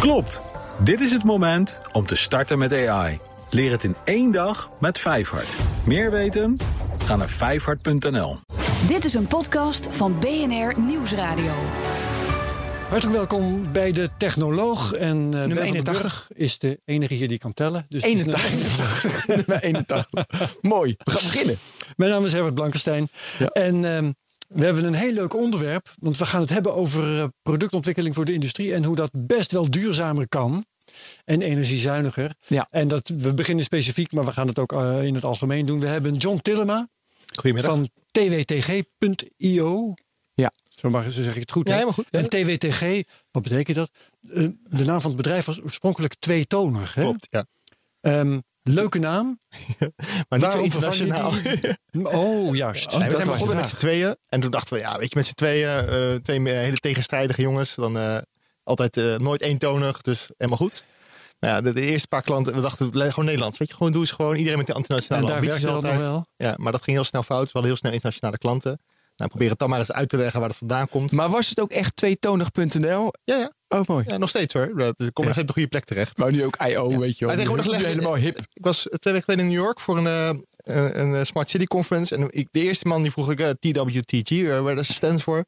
Klopt. Dit is het moment om te starten met AI. Leer het in één dag met Vijfhart. Meer weten? Ga naar vijfhart.nl. Dit is een podcast van BNR Nieuwsradio. Hartelijk welkom bij de Technoloog. En uh, Nummer Ben van den 81. Burg is de enige hier die kan tellen. Dus het is nummer 81. Nummer 81. Mooi. We gaan beginnen. Mijn naam is Herbert Blankenstein. Ja. En ehm, we hebben een heel leuk onderwerp. Want we gaan het hebben over eh, productontwikkeling voor de industrie. En hoe dat best wel duurzamer kan. En energiezuiniger. Ja. En dat, we beginnen specifiek, maar we gaan het ook eh, in het algemeen doen. We hebben John Tillema Goedemiddag. van twtg.io. Ja. Zo, mag, zo zeg ik het goed. Ja, hè? helemaal goed. En TWTG, wat betekent dat? Eh, de naam van het bedrijf was oorspronkelijk tweetonig. Hè? Klopt, ja. Ehm, leuke naam. Maar niet zo Waarom internationaal. Oh, juist. Nee, we zijn begonnen met z'n tweeën. En toen dachten we, ja, weet je, met z'n tweeën, eh, twee hele tegenstrijdige jongens. Dan eh, altijd eh, nooit eentonig, dus helemaal goed. Nou ja, de, de eerste paar klanten, we dachten, gewoon Nederland. Weet je, gewoon doe eens gewoon iedereen met de En internationale daar ambities altijd. wel. Ja, maar dat ging heel snel fout. We hadden heel snel internationale klanten. Nou, probeer het dan maar eens uit te leggen waar het vandaan komt. Maar was het ook echt tweetonig.nl? Ja, ja, Oh, mooi. ja nog steeds hoor. Dat is- kom nog even op de goede plek terecht. Maar nu ook I.O., weet je wel. Maar tegenwoordig leg- helemaal hip. Ik was twee weken geleden in New York voor een, eh, een, een Smart City Conference. En ik, de eerste man die vroeg ik, eh, TWTG, eh, waar dat stand voor.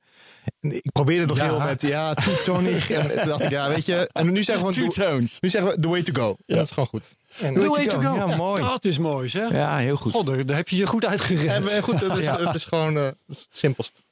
En ik probeerde het nog Ja. heel met, ja, two-tonig. en toen dacht ik, ja, weet je. En nu zeggen we Two gewoon, tones. nu zeggen we the way to go. Ja. Dat is gewoon goed. En, The eh, way to go. Ja, mooi. Dat is mooi, zeg. Ja, heel goed. God, daar daar heb je je goed uitgerend. en, eh, goed, het is, Ja. het is gewoon eh, simpelst.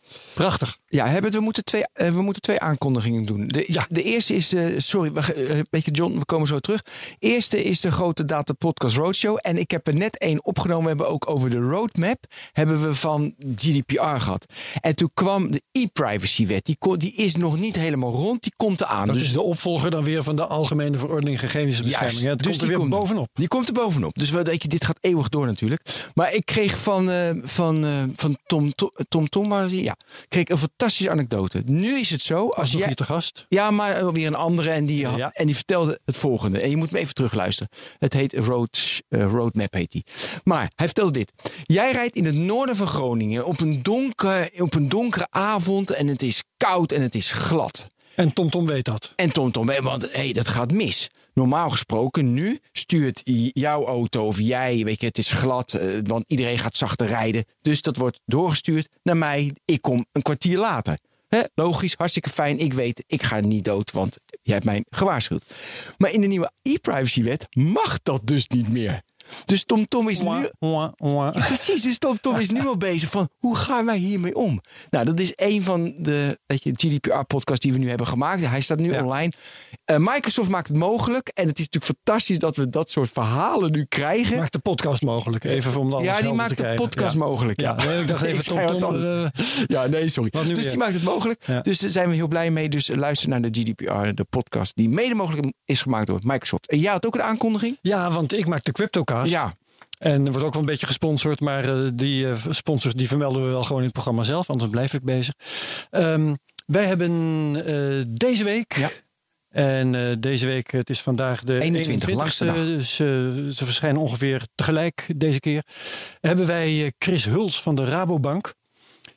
Prachtig. Ja, Herbert, we moeten twee, eh, we moeten twee aankondigingen doen. De, Ja. de eerste is, eh, sorry, we, eh, weet je John, we komen zo terug. Eerste is de grote Data Podcast Roadshow. En ik heb er net één opgenomen. We hebben ook over de roadmap hebben we van GDPR gehad. En toen kwam de e-privacy wet. Die, die is nog niet helemaal rond. Die komt eraan. Dat dus is de opvolger dan weer van de Algemene Verordening Gegevensbescherming. Het dus komt er die weer komt- bovenop. Die komt er bovenop. Dus we, weet je, dit gaat eeuwig door natuurlijk. Maar ik kreeg van, eh, van, eh, van Tom, Tom, Tom Tom, hij? ja, kreeg ik een fantastische anekdote. Nu is het zo, Als jij... te gast. Ja, maar eh, weer een andere en die, Ja. en die vertelde het volgende. En je moet me even terugluisteren. Het heet Road, eh, Roadmap heet die. Maar hij vertelde dit. Jij rijdt in het noorden van Groningen op een, donker, op een donkere avond en het is koud en het is glad. En TomTom Tom weet dat. En Tom Tom, eh, want hey, dat gaat mis. Normaal gesproken, nu stuurt jouw auto of jij, weet je, het is glad, eh, want iedereen gaat zachter rijden. Dus dat wordt doorgestuurd naar mij. Ik kom een kwartier later. Logisch, hartstikke fijn. Ik weet, ik ga niet dood, want jij hebt mij gewaarschuwd. Maar in de nieuwe e-privacywet mag dat dus niet meer. Dus Tom Tom is nu. Precies, dus Tom Tom is nu al bezig van hoe gaan wij hiermee om? Nou, dat is een van de weet je, GDPR-podcasts die we nu hebben gemaakt. Hij staat nu Ja. online. Eh, Microsoft maakt het mogelijk. En het is natuurlijk fantastisch dat we dat soort verhalen nu krijgen. Maakt de podcast mogelijk. Even om alles ja, die maakt de podcast Ja. mogelijk. Ja, nee, ik dacht even Tom Tom. eh, ja, nee, sorry. Dus weer? die maakt het mogelijk. Dus daar zijn we heel blij mee. Dus luister naar de GDPR, de podcast die mede mogelijk is gemaakt door Microsoft. En jij had ook een aankondiging? ja, want ik maak de CryptoCast. Ja. En er wordt ook wel een beetje gesponsord, maar eh, die eh, sponsors die vermelden we wel gewoon in het programma zelf, anders blijf ik bezig. Ehm, wij hebben eh, deze week. Ja. En deze week, het is vandaag de 21, 21ste, langste dag. dus eh, ze verschijnen ongeveer tegelijk deze keer. Hebben wij Chris Huls van de Rabobank,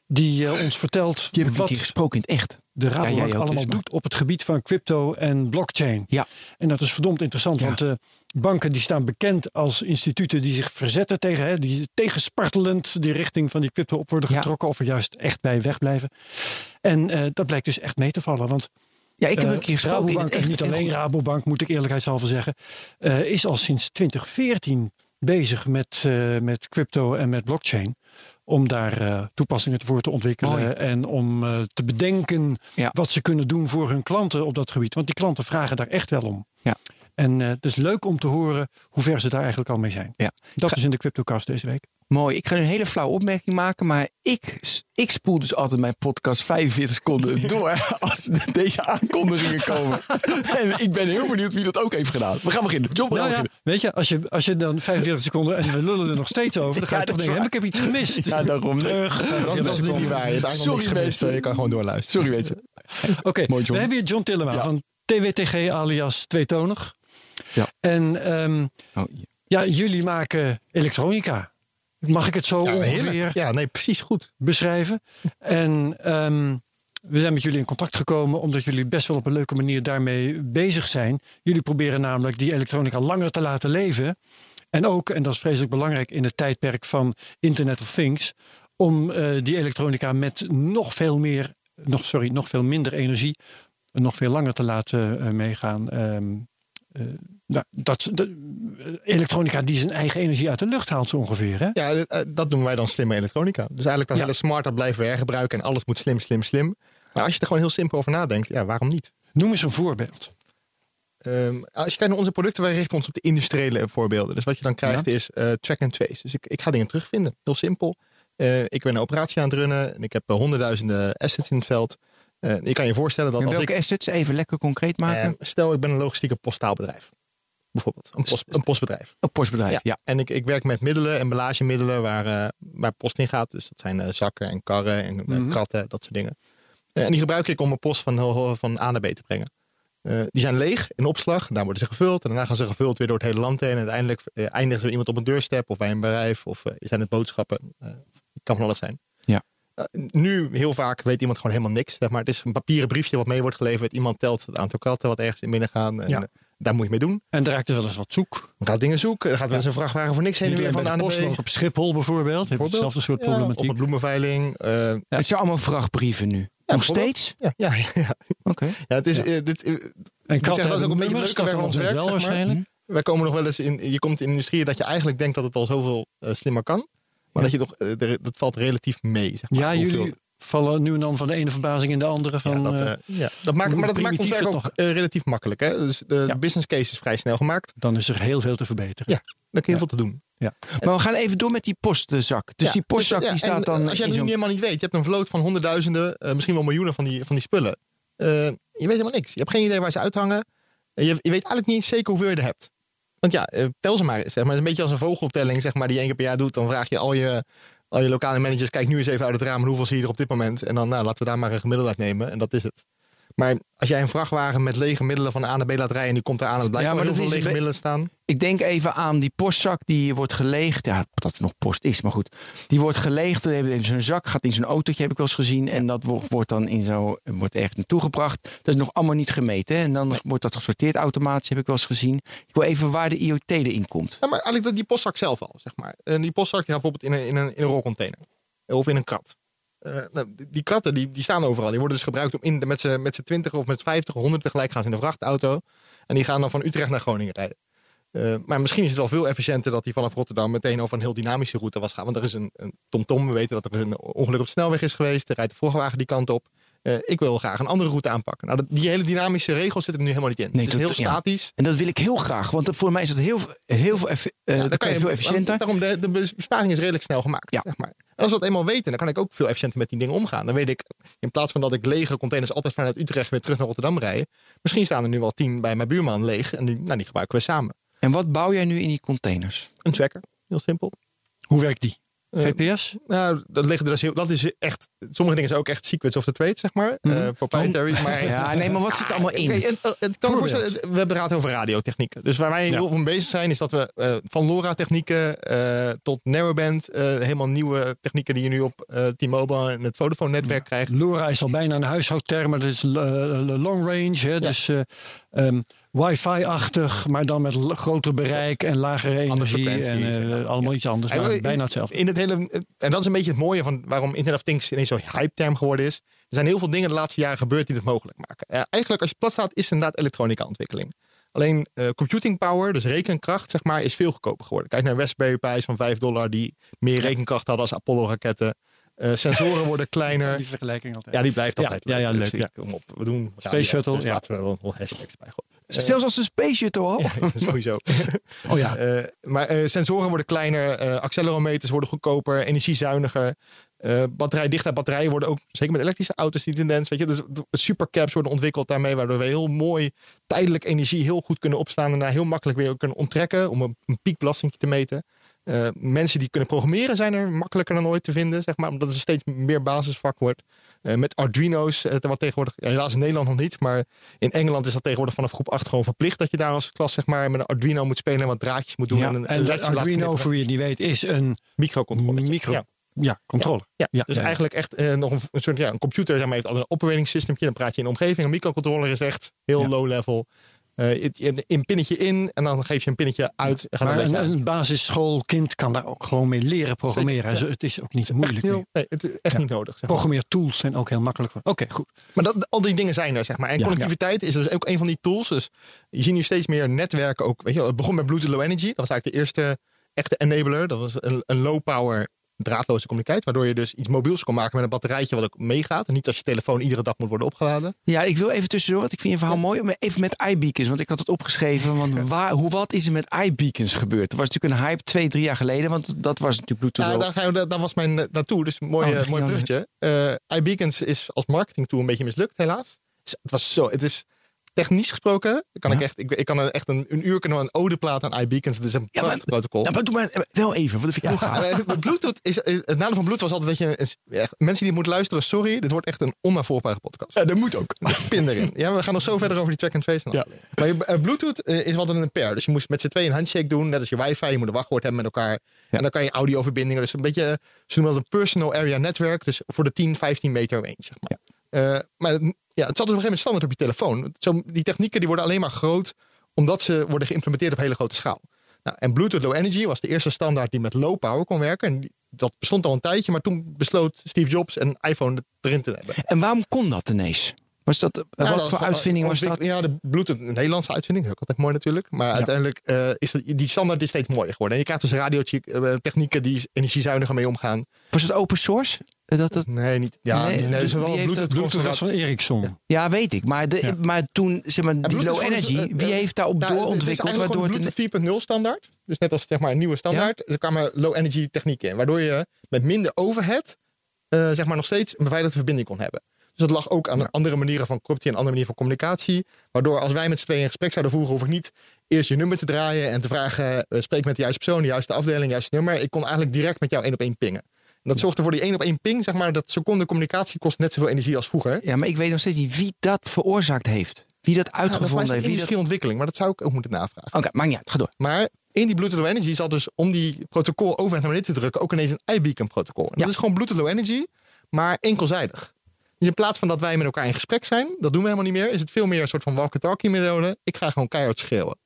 die ons vertelt Die heb ik een wat gesproken in het echt. de Rabobank allemaal doet op het gebied van crypto en blockchain. Ja. En dat is verdomd interessant, Ja. want banken die staan bekend als instituten die zich verzetten tegen, hè, die tegenspartelend die richting van die crypto op worden Ja. getrokken of er juist echt bij wegblijven. En eh, dat blijkt dus echt mee te vallen, want Ja, ik heb eh, een keer gesproken in Rabobank, het echt. en niet En alleen. Rabobank, moet ik eerlijkheidshalve zeggen, eh, is al sinds 2014 bezig met, eh, met crypto en met blockchain. Om daar eh, toepassingen voor te ontwikkelen Mooi. en om eh, te bedenken Ja. wat ze kunnen doen voor hun klanten op dat gebied. Want die klanten vragen daar echt wel om. Ja. En eh, het is leuk om te horen hoe ver ze daar eigenlijk al mee zijn. Ja. Dat Ga- is in de CryptoCast deze week. Mooi. Ik ga nu een hele flauwe opmerking maken. Maar ik, ik spoel dus altijd mijn podcast 45 seconden door. Als deze aankondigingen komen. En ik ben heel benieuwd wie dat ook heeft gedaan. We gaan beginnen. John, we gaan Nou ja, beginnen. weet je, als je, als je dan 45 seconden en we lullen er nog steeds over, dan ga Ja, je toch denken, heb ik heb iets gemist? Ja, daarom. Terug. Dat is, niet waar. Je hebt eigenlijk Sorry, gemist. Je kan gewoon doorluisteren. Sorry mensen. Oké, Mooi, we hebben hier John Tillema Ja. van TWTG alias Tweetonig. Ja. En ehm, Oh, ja, jullie maken elektronica. Mag ik het zo Ja, ongeveer heerlijk. ja, nee, precies goed. beschrijven? En ehm, We zijn met jullie in contact gekomen omdat jullie best wel op een leuke manier daarmee bezig zijn. Jullie proberen namelijk die elektronica langer te laten leven. En ook, en dat is vreselijk belangrijk in het tijdperk van Internet of Things, om eh, die elektronica met nog veel meer, nog, sorry, nog veel minder energie, nog veel langer te laten eh, meegaan. Ehm, eh, nou, dat, de, elektronica die zijn eigen energie uit de lucht haalt, zo ongeveer. Hè? Ja, dat, eh, dat noemen wij dan slimme elektronica. Dus eigenlijk dat Ja. hele smart dat blijven we hergebruiken en alles moet slim, slim, slim. Maar als je er gewoon heel simpel over nadenkt, ja, waarom niet? Noem eens een voorbeeld. Ehm, als je kijkt naar onze producten, wij richten ons op de industriële voorbeelden. Dus wat je dan krijgt is eh, track and trace. Dus ik, ik ga dingen terugvinden. Heel simpel. Eh, ik ben een operatie aan het runnen en ik heb eh, honderdduizenden assets in het veld. Eh, je kan je voorstellen dat En als welke ik... assets? Even lekker concreet maken. eh, stel, ik ben een logistieke postaalbedrijf. Bijvoorbeeld, een, post, een postbedrijf. een postbedrijf, ja. En ik, ik werk met middelen, emballagemiddelen waar, eh, waar post in gaat. Dus dat zijn eh, zakken en karren en Mhm. kratten, dat soort dingen. En die gebruik ik om mijn post van, van A naar B te brengen. Die zijn leeg in opslag, daar worden ze gevuld. En daarna gaan ze gevuld weer door het hele land heen. En uiteindelijk eindigen ze bij iemand op een deurstep of bij een bedrijf. Of zijn het boodschappen. Het kan van alles zijn. Ja. Eh, nu heel vaak weet iemand gewoon helemaal niks. Zeg maar. Het is een papieren briefje wat mee wordt geleverd. Iemand telt het aantal kratten wat ergens in binnen gaan. En, Ja. eh, daar moet je mee doen. En daar raakt er wel eens wat zoek. Dan gaat dingen zoeken. Dan gaat wel eens een vrachtwagen voor niks heen en weer van de de op Schiphol bijvoorbeeld. Bijvoorbeeld. hetzelfde soort Ja, problematiek. op een bloemenveiling. eh, Het zijn allemaal vrachtbrieven nu. Nog steeds? ja, ja, ja. Oké. ja, het is, eh, dit, eh, En zeggen, katten dat is ook een beetje katten bij ons werk, wel zeg maar. waarschijnlijk. wij komen nog wel eens in. Je komt in industrieën dat je eigenlijk denkt dat het al zoveel eh, slimmer kan. Maar Ja. dat je toch, eh, dat valt relatief mee. Zeg maar, Ja, hoeveel- jullie vallen nu en dan van de ene verbazing in de andere. Van, ja, dat, eh, eh, ja, dat maakt, maar dat maakt ons ook eh, relatief makkelijk. Hè? Dus de Ja. business case is vrij snel gemaakt. dan is er heel veel te verbeteren. Ja. Daar kun je Ja. heel veel te doen. Maar we gaan even door met die postzak. Dus Ja, die postzak ja, die staat dan Als jij het nu helemaal niet weet, je hebt een vloot van honderdduizenden, eh, misschien wel miljoenen van die, van die spullen. Eh, je weet helemaal niks. Je hebt geen idee waar ze uithangen. Je, je weet eigenlijk niet eens zeker hoeveel je er hebt. Want ja, eh, tel ze maar. eens, Zeg maar. Het is een beetje als een vogeltelling zeg maar, die één keer per jaar doet. Dan vraag je al je, al je lokale managers, kijk nu eens even uit het raam hoeveel zie je er op dit moment. En dan nou, laten we daar maar een gemiddelde uit nemen. En dat is het. Maar als jij een vrachtwagen met lege middelen van A naar B laat rijden en die komt eraan en het blijkt Ja, wel maar heel veel lege middelen staan. Ik denk even aan die postzak die wordt geleegd. Ja, dat er nog post is, maar goed. Die wordt geleegd. Zo'n zak, gaat in zo'n autootje, heb ik wel eens gezien. En dat wordt, dan in zo, wordt ergens naartoe gebracht. Dat is nog allemaal niet gemeten. Hè? En dan wordt dat gesorteerd automatisch, heb ik wel eens gezien. Ik wil even waar de IoT erin komt. Ja, maar eigenlijk dat- die postzak zelf al, zeg maar. En die postzak gaat bijvoorbeeld in een, in een, in een rolcontainer. Of in een krat. Eh, nou, die- kratten die, die staan overal. Die worden dus gebruikt om in de, met z'n met z'n 20 of met 50 of 100 tegelijk gaan ze in een vrachtauto. En die gaan dan van Utrecht naar Groningen rijden. Eh, maar misschien is het wel veel efficiënter dat die vanaf Rotterdam meteen over een heel dynamische route was gaan. Want er is een, een TomTom. We weten dat er een ongeluk op de snelweg is geweest. Er rijdt de vrachtwagen die kant op. Eh, ik wil graag een andere route aanpakken. Nou, die hele dynamische regels zitten er nu helemaal niet in. Nee, het is heel ja. statisch. En dat wil ik heel graag. Want voor mij is dat heel, heel, veel effi- eh, Ja, dan kan je veel efficiënter. Daarom, de, de besparing is redelijk snel gemaakt. Ja. Zeg maar. En als we dat eenmaal weten, dan kan ik ook veel efficiënter met die dingen omgaan. Dan weet ik, in plaats van dat ik lege containers altijd vanuit Utrecht weer terug naar Rotterdam rij. Misschien staan er nu wel tien bij mijn buurman leeg. En die, nou, die gebruiken we samen. En wat bouw jij nu in die containers? Een tracker, heel simpel. Hoe werkt die? Eh, GPS? Nou, dat, ligt er dus heel, dat is echt. Sommige dingen zijn ook echt secrets of the trade, zeg maar. Mhm. Eh, proprietary. Maar Ja, nee, maar wat zit er allemaal in? Het, het kan we hebben raad over radiotechnieken. Dus waar wij heel veel mee bezig zijn, is dat we eh, van LoRa-technieken tot narrowband, helemaal nieuwe technieken die je nu op T-Mobile en het Vodafone-netwerk krijgt. LoRa is al bijna een huishoudterm, maar dat is long range. Hè? Dus ehm, wifi-achtig, maar dan met groter bereik en lagere energie. En eh, ja. allemaal iets anders, maar bijna hetzelfde. In het hele, en dat is een beetje het mooie van waarom Internet of Things ineens zo'n hype-term geworden is. Er zijn heel veel dingen de laatste jaren gebeurd die dit mogelijk maken. Eh, eigenlijk, als je plat staat, is het inderdaad elektronica-ontwikkeling. Alleen eh, computing power, dus rekenkracht, zeg maar, is veel goedkoper geworden. Kijk naar Raspberry Pi's van 5 dollar, die meer rekenkracht hadden als Apollo-raketten. Eh, sensoren worden kleiner. Die vergelijking altijd. Ja, die blijft Ja, altijd ja, ja, Dus leuk, ja. Kom op, we doen Space radio, Shuttle, Dus ja. laten we wel, wel hashtags bij gooien. Zelfs als een space shuttle al. ja, sowieso. Oh ja. Eh, maar eh, sensoren worden kleiner, eh, accelerometers worden goedkoper, energiezuiniger. batterijdichtheid batterijen worden ook, zeker met elektrische auto's, die tendens. Weet je, dus supercaps worden ontwikkeld daarmee, waardoor we heel mooi tijdelijk energie heel goed kunnen opslaan en daarna heel makkelijk weer kunnen onttrekken om een, een piekbelasting te meten. Eh, mensen die kunnen programmeren zijn er makkelijker dan ooit te vinden, zeg maar, omdat het een steeds meer basisvak wordt. Eh, met Arduino's, eh, wat tegenwoordig, helaas in Nederland nog niet, maar in Engeland is dat tegenwoordig vanaf groep 8 gewoon verplicht dat je daar als klas zeg maar, met een Arduino moet spelen en wat draadjes moet doen. Ja, en een en Arduino, voor wie het niet weet, is een microcontroller. micro. Ja. ja, controle. Ja, Ja, dus ja, eigenlijk echt eh, nog een, een soort ja, een computer zeg maar, heeft al een operating systempje. Dan praat je in de omgeving. Een microcontroller is echt heel low level. Hebt een pinnetje in en dan geef je een pinnetje uit. Maar een, basisschoolkind kan daar ook gewoon mee leren programmeren. Zeker, ja. Dus Het is ook niet moeilijk. heel- nee, het is echt Ja. niet nodig. Zeg maar. Programmeertools zijn ook heel makkelijk. Oké, goed. Maar dat, al die dingen zijn er, zeg maar. En connectiviteit is dus ook een van die tools. Dus je ziet nu steeds meer netwerken ook. Weet je, het begon met Bluetooth Low Energy. Dat was eigenlijk de eerste echte enabler. Dat was een, een low power draadloze communicatie. Waardoor je dus iets mobiels kon maken met een batterijtje wat ook meegaat. En niet als je telefoon iedere dag moet worden opgeladen. Ja, ik wil even tussendoor, want ik vind je verhaal mooi. Maar even met iBeacons, want ik had het opgeschreven. Want waar, hoe, wat is er met iBeacons gebeurd? Er was natuurlijk een hype twee, drie jaar geleden. Want dat was natuurlijk Bluetooth. Ja, daar, ga je, daar, was mijn eh, naartoe. Dus mooi, Oh, eh, mooi bruggetje. Eh iBeacons is als marketing tool een beetje mislukt, helaas. Het was zo. Het is technisch gesproken. Kan ik, echt, ik, ik kan echt een, een uur kunnen een ode plaat aan iBeacons. Het is een Ja, maar- protocol. Ja, maar doe maar eh, wel even, want dat vind ik heel gaaf. Ja, eh, Bluetooth is, het nadeel van Bluetooth was altijd dat je echt, mensen die moeten luisteren, sorry, dit wordt echt een onnavolgbare podcast. Ja, dat moet ook. Pin erin. Ja, we gaan nog zo verder over die track and trace. Ja. Maar eh, Bluetooth is wat een pair. Dus je moest met z'n tweeën een handshake doen, net als je wifi. Je moet een wachtwoord hebben met elkaar. En dan kan je audioverbindingen. Dus een beetje, ze noemen dat een personal area network. Dus voor de 10, 15 meter range, zeg maar. Eh, maar het, ja, het zat dus op een gegeven moment standaard op je telefoon. Zo, die technieken die worden alleen maar groot omdat ze worden geïmplementeerd op hele grote schaal. Nou, en Bluetooth Low Energy was de eerste standaard die met low power kon werken. En dat bestond al een tijdje, maar toen besloot Steve Jobs een iPhone erin te hebben. En waarom kon dat ineens? Was dat, eh, Ja, wat dat voor was- uitvinding was dat? Ja, de Bluetooth, een Nederlandse uitvinding. Ook altijd mooi natuurlijk. Maar uiteindelijk uh, is dat, die standaard is steeds mooier geworden. En je krijgt dus radiotechnieken die energiezuiniger mee omgaan. Was het open source? Dat, dat, nee, niet. Ja, Nee, nee, is wel heeft Bluetooth, dat- was van. Ericsson. ja, weet ik. Maar, de, Ja. maar toen, zeg maar, die low energy, dus, eh, wie eh, heeft daarop Nou, het is doorontwikkeld? eigenlijk Waardoor het Bluetooth 4.0 standaard. Dus net als zeg maar een nieuwe standaard. Er kwamen low energy technieken in. Waardoor je met minder overhead uh, zeg maar nog steeds een beveiligde verbinding kon hebben. Dus dat lag ook aan andere manieren van corruptie en andere manieren van communicatie. Waardoor als wij met z'n tweeën in gesprek zouden voeren, hoef ik niet eerst je nummer te draaien en te vragen: uh, spreek met de juiste persoon, de juiste afdeling, juiste nummer. Ik kon eigenlijk direct met jou één op één pingen. En dat zorgde voor die één op één ping, zeg maar, dat seconde communicatie kost net zoveel energie als vroeger. Ja, maar ik weet nog steeds niet wie dat veroorzaakt heeft. Wie dat uitgevonden ja, dat heeft. Wie dat... ontwikkeling, maar dat zou ik ook moeten navragen. Oké, okay, maar ja, ga door. Maar in die Bluetooth Low Energy zat dus om die protocol overhead naar beneden te drukken ook ineens een iBeacon protocol. En ja. Dat is gewoon Bluetooth Low Energy, maar enkelzijdig. Dus in plaats van dat wij met elkaar in gesprek zijn, dat doen we helemaal niet meer, is het veel meer een soort van walkie-talkie methode. Ik ga gewoon keihard schreeuwen.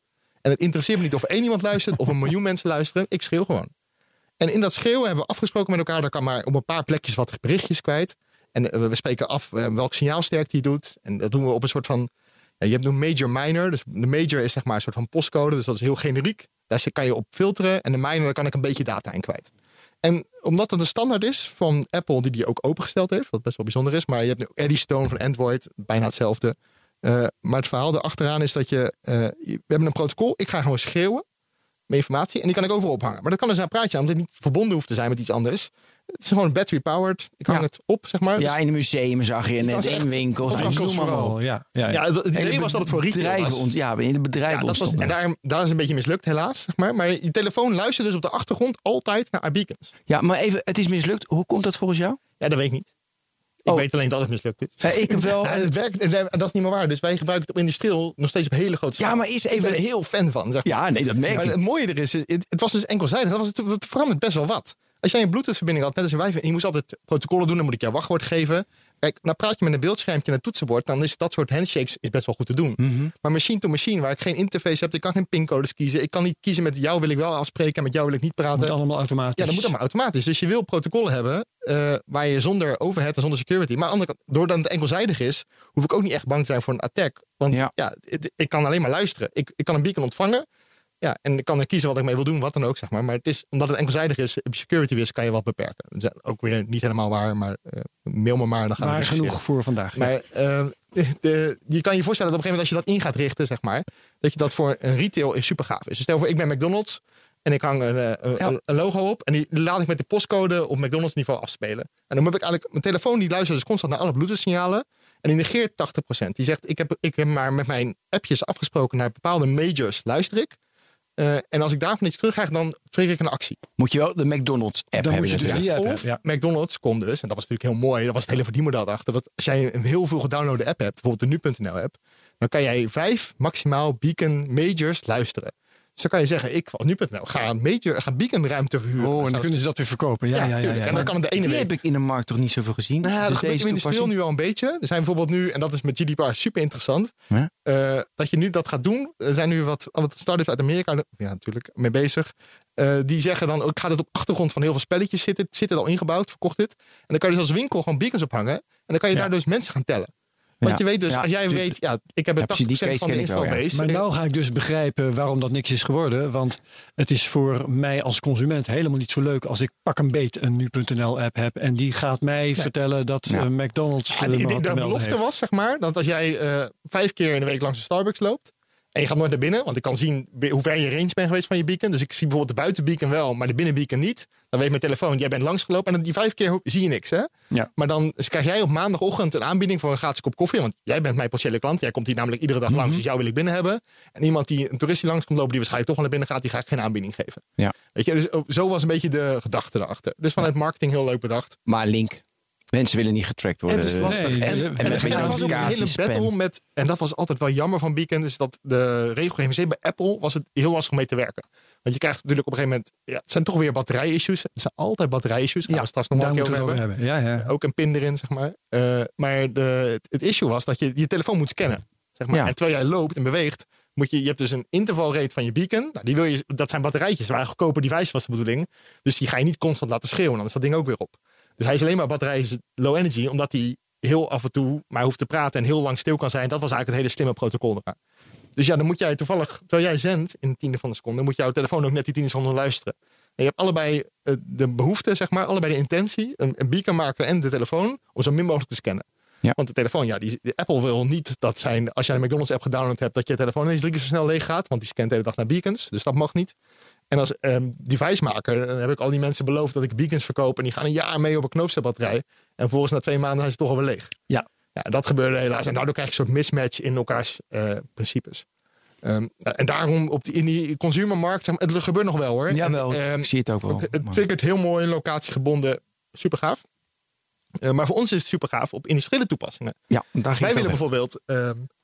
En het interesseert me niet of één iemand luistert of een miljoen mensen luisteren. Ik schreeuw gewoon. En in dat schreeuwen hebben we afgesproken met elkaar, dat kan maar op een paar plekjes wat berichtjes kwijt. En we spreken af welk signaalsterkte die doet. En dat doen we op een soort van je hebt een major minor. Dus de major is zeg maar een soort van postcode. Dus dat is heel generiek. Daar kan je op filteren. En de daar kan ik een beetje data in kwijt. En omdat het een standaard is van Apple, die die ook opengesteld heeft, wat best wel bijzonder is. Maar je hebt nu Eddystone van Android, bijna hetzelfde. Uh, maar het verhaal erachteraan is dat je, uh, we hebben een protocol. Ik ga gewoon schreeuwen met informatie en die kan ik overal ophangen. Maar dat kan dus een praatje aan, omdat het niet verbonden hoeft te zijn met iets anders. Het is gewoon battery powered. Ik hang ja. het op, zeg maar. Ja, in een museum zag je net in winkels. Winkels vooral, ja. Ja, ja. ja het idee was dat het voor retail was. Ont, ja, in de bedrijven ja, dat was, en daar, daar is een beetje mislukt helaas, zeg maar. Maar je telefoon luistert dus op de achtergrond altijd naar iBeacons. Ja, maar even, het is mislukt. Hoe komt dat volgens jou? Ja, dat weet ik niet. Ik oh. weet alleen dat het mislukt is. Ja, ik heb wel. Ja, het werkt, dat is niet meer waar. Dus wij gebruiken het op industrieel nog steeds op hele grote schaal. Ja, maar is even. Ik ben er heel fan van. Zeg maar. Ja, nee, dat merk ik. Maar het mooie er is, het, het was dus enkelzijdig. Dat was het, het verandert best wel wat. Als jij een Bluetooth-verbinding had, net als een wifi, en je moest altijd protocollen doen, dan moet ik jouw wachtwoord geven. Kijk, nou praat je met een beeldschermpje en een toetsenbord, dan is dat soort handshakes is best wel goed te doen. Mm -hmm. Maar machine to machine, waar ik geen interface heb, ik kan geen pincodes kiezen. Ik kan niet kiezen met jou wil ik wel afspreken en met jou wil ik niet praten. Dat moet allemaal automatisch. Ja, dat moet allemaal automatisch. Dus je wil protocollen hebben uh, waar je zonder overhead en zonder security. Maar aan de kant, doordat het enkelzijdig is, hoef ik ook niet echt bang te zijn voor een attack. Want ja, ja het, ik kan alleen maar luisteren. Ik, ik kan een beacon ontvangen. Ja, en ik kan er kiezen wat ik mee wil doen, wat dan ook, zeg maar. Maar het is, omdat het enkelzijdig is, op security risk kan je wat beperken. Dat is ook weer niet helemaal waar, maar uh, mail me maar. Dan gaan maar we genoeg voor vandaag. Maar uh, de, je kan je voorstellen dat op een gegeven moment als je dat in gaat richten, zeg maar, dat je dat voor een retail is super gaaf is. Dus stel voor, ik ben McDonald's en ik hang een, een, ja. een, logo op en die laat ik met de postcode op McDonald's niveau afspelen. En dan moet ik eigenlijk, mijn telefoon die luistert dus constant naar alle Bluetooth signalen en die negeert 80%. Die zegt, ik heb, ik heb maar met mijn appjes afgesproken naar bepaalde majors luister ik. Uh, en als ik daarvan iets terugkrijg, dan trigger ik een actie. Moet je wel de McDonald's app dan hebben. Moet je dus die app of hebben, ja. McDonald's kon dus, en dat was natuurlijk heel mooi, dat was het hele verdienmodel daarachter. Dat als jij een heel veel gedownloade app hebt, bijvoorbeeld de nu.nl app, dan kan jij vijf maximaal beacon majors luisteren. Dus dan kan je zeggen, ik van nu.nl ga een major, ga beaconruimte verhuren. Oh, en dan kunnen ze dat weer verkopen. Ja, ja, ja. En dan kan het de ene Die week heb ik in de markt toch niet zoveel gezien. nou, Dus dat gebeurt in de nu al een beetje. Er zijn bijvoorbeeld nu, en dat is met GDPR super interessant, eh, dat je nu dat gaat doen. Er zijn nu wat, wat start-ups uit Amerika ja, natuurlijk mee bezig. Eh, die zeggen dan, oh, ik ga dit op achtergrond van heel veel spelletjes zitten. Zit het al ingebouwd, verkocht dit. En dan kan je dus als winkel gewoon beacons ophangen. En dan kan je daar dus mensen gaan tellen. Want Ja. je weet dus, Ja, als jij weet, ja, ik heb Ja, een 80% precies, die case van de wel, ja. install base. Maar nou ga ik dus begrijpen waarom dat niks is geworden. Want het is voor mij als consument helemaal niet zo leuk als ik pak een beet een nu.nl app heb. En die gaat mij vertellen dat Ja. eh, McDonald's Ja, eh, die- me die- de belofte heeft. was, zeg maar, dat als jij eh, vijf keer in de week langs de Starbucks loopt. En je gaat nooit naar binnen, want ik kan zien hoe ver je range bent geweest van je beacon. Dus ik zie bijvoorbeeld de buitenbeacon wel, maar de binnenbeacon niet. Dan weet mijn telefoon, jij bent langsgelopen. En die vijf keer zie je niks, hè? Ja. Maar dan krijg jij op maandagochtend een aanbieding voor een gratis kop koffie. Want jij bent mijn potentiële klant. Jij komt hier namelijk iedere dag Mhm. langs, dus jou wil ik binnen hebben. En iemand die een toerist die langs komt lopen, die waarschijnlijk toch wel naar binnen gaat, die ga ik geen aanbieding geven. Ja. Weet je, dus oh, zo was een beetje de gedachte erachter. Dus vanuit marketing heel leuk bedacht. Maar link. Mensen willen niet getrackt worden. Het is lastig. Nee, en, en- en, en en, met er was ook een hele battle met. En dat was altijd wel jammer van Beacon. Dus dat de regelgeving, zeker bij Apple, was het heel lastig om mee te werken. Want je krijgt natuurlijk op een gegeven moment. Ja, het zijn toch weer batterij-issues. Het zijn altijd batterij-issues. Gaan Ja, we straks nog een keer over hebben. Ja, ja. Ook een pin erin, zeg maar. Eh, maar de, het, het issue was dat je je telefoon moet scannen. Zeg maar. Ja. En terwijl jij loopt en beweegt, moet je, je hebt dus een intervalrate van je beacon. Nou, die wil je, dat zijn batterijtjes, waar goedkope device was de bedoeling. Dus die ga je niet constant laten schreeuwen, dan is dat ding ook weer op. Dus hij is alleen maar batterij is low energy, omdat hij heel af en toe maar hoeft te praten en heel lang stil kan zijn. Dat was eigenlijk het hele slimme protocol eraan. Dus ja, dan moet jij toevallig, terwijl jij zendt in een tiende van de seconde, moet jouw telefoon ook net die tiende seconden luisteren. En je hebt allebei eh, de behoefte, zeg maar, allebei de intentie, een, een beacon maken en de telefoon, om zo min mogelijk te scannen. Ja. Want de telefoon, ja, die, de Apple wil niet dat zijn, als jij een McDonald's app gedownload hebt, dat je telefoon ineens drie keer zo snel leeg gaat, want die scant de hele dag naar beacons, dus dat mag niet. En als ehm device-maker dan heb ik al die mensen beloofd dat ik beacons verkoop en die gaan een jaar mee op een knoopstelbatterij. En volgens na twee maanden zijn ze toch alweer leeg. Ja. Ja, dat gebeurde helaas. En daardoor krijg je een soort mismatch in elkaars eh, principes. Ehm, en daarom op die, in die consumermarkt, het gebeurt nog wel hoor. Jawel, En, ehm, ik zie het ook wel. het, het triggert heel mooi, locatiegebonden, super gaaf. Eh, maar voor ons is het super gaaf op industriële toepassingen. Ja, daar ging Wij willen bijvoorbeeld,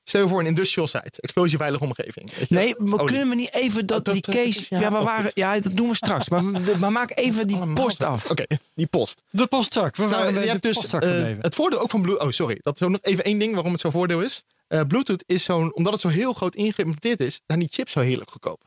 stel je voor een industrial site, explosieveilige omgeving. weet je. Nee, maar kunnen we niet even dat, Oh, dat- die case... Ja, ja, we waren, ja, dat doen we straks. Maar, maar maak even die post af. Oké, die post. De postzak. We Nou, waren je hebt de dus postzak gebleven. het voordeel ook van Bluetooth. Oh, sorry. Dat is nog even één ding waarom het zo'n voordeel is. Eh, Bluetooth is zo'n, omdat het zo heel groot ingeïmplementeerd is, zijn die chips zo heerlijk goedkoop.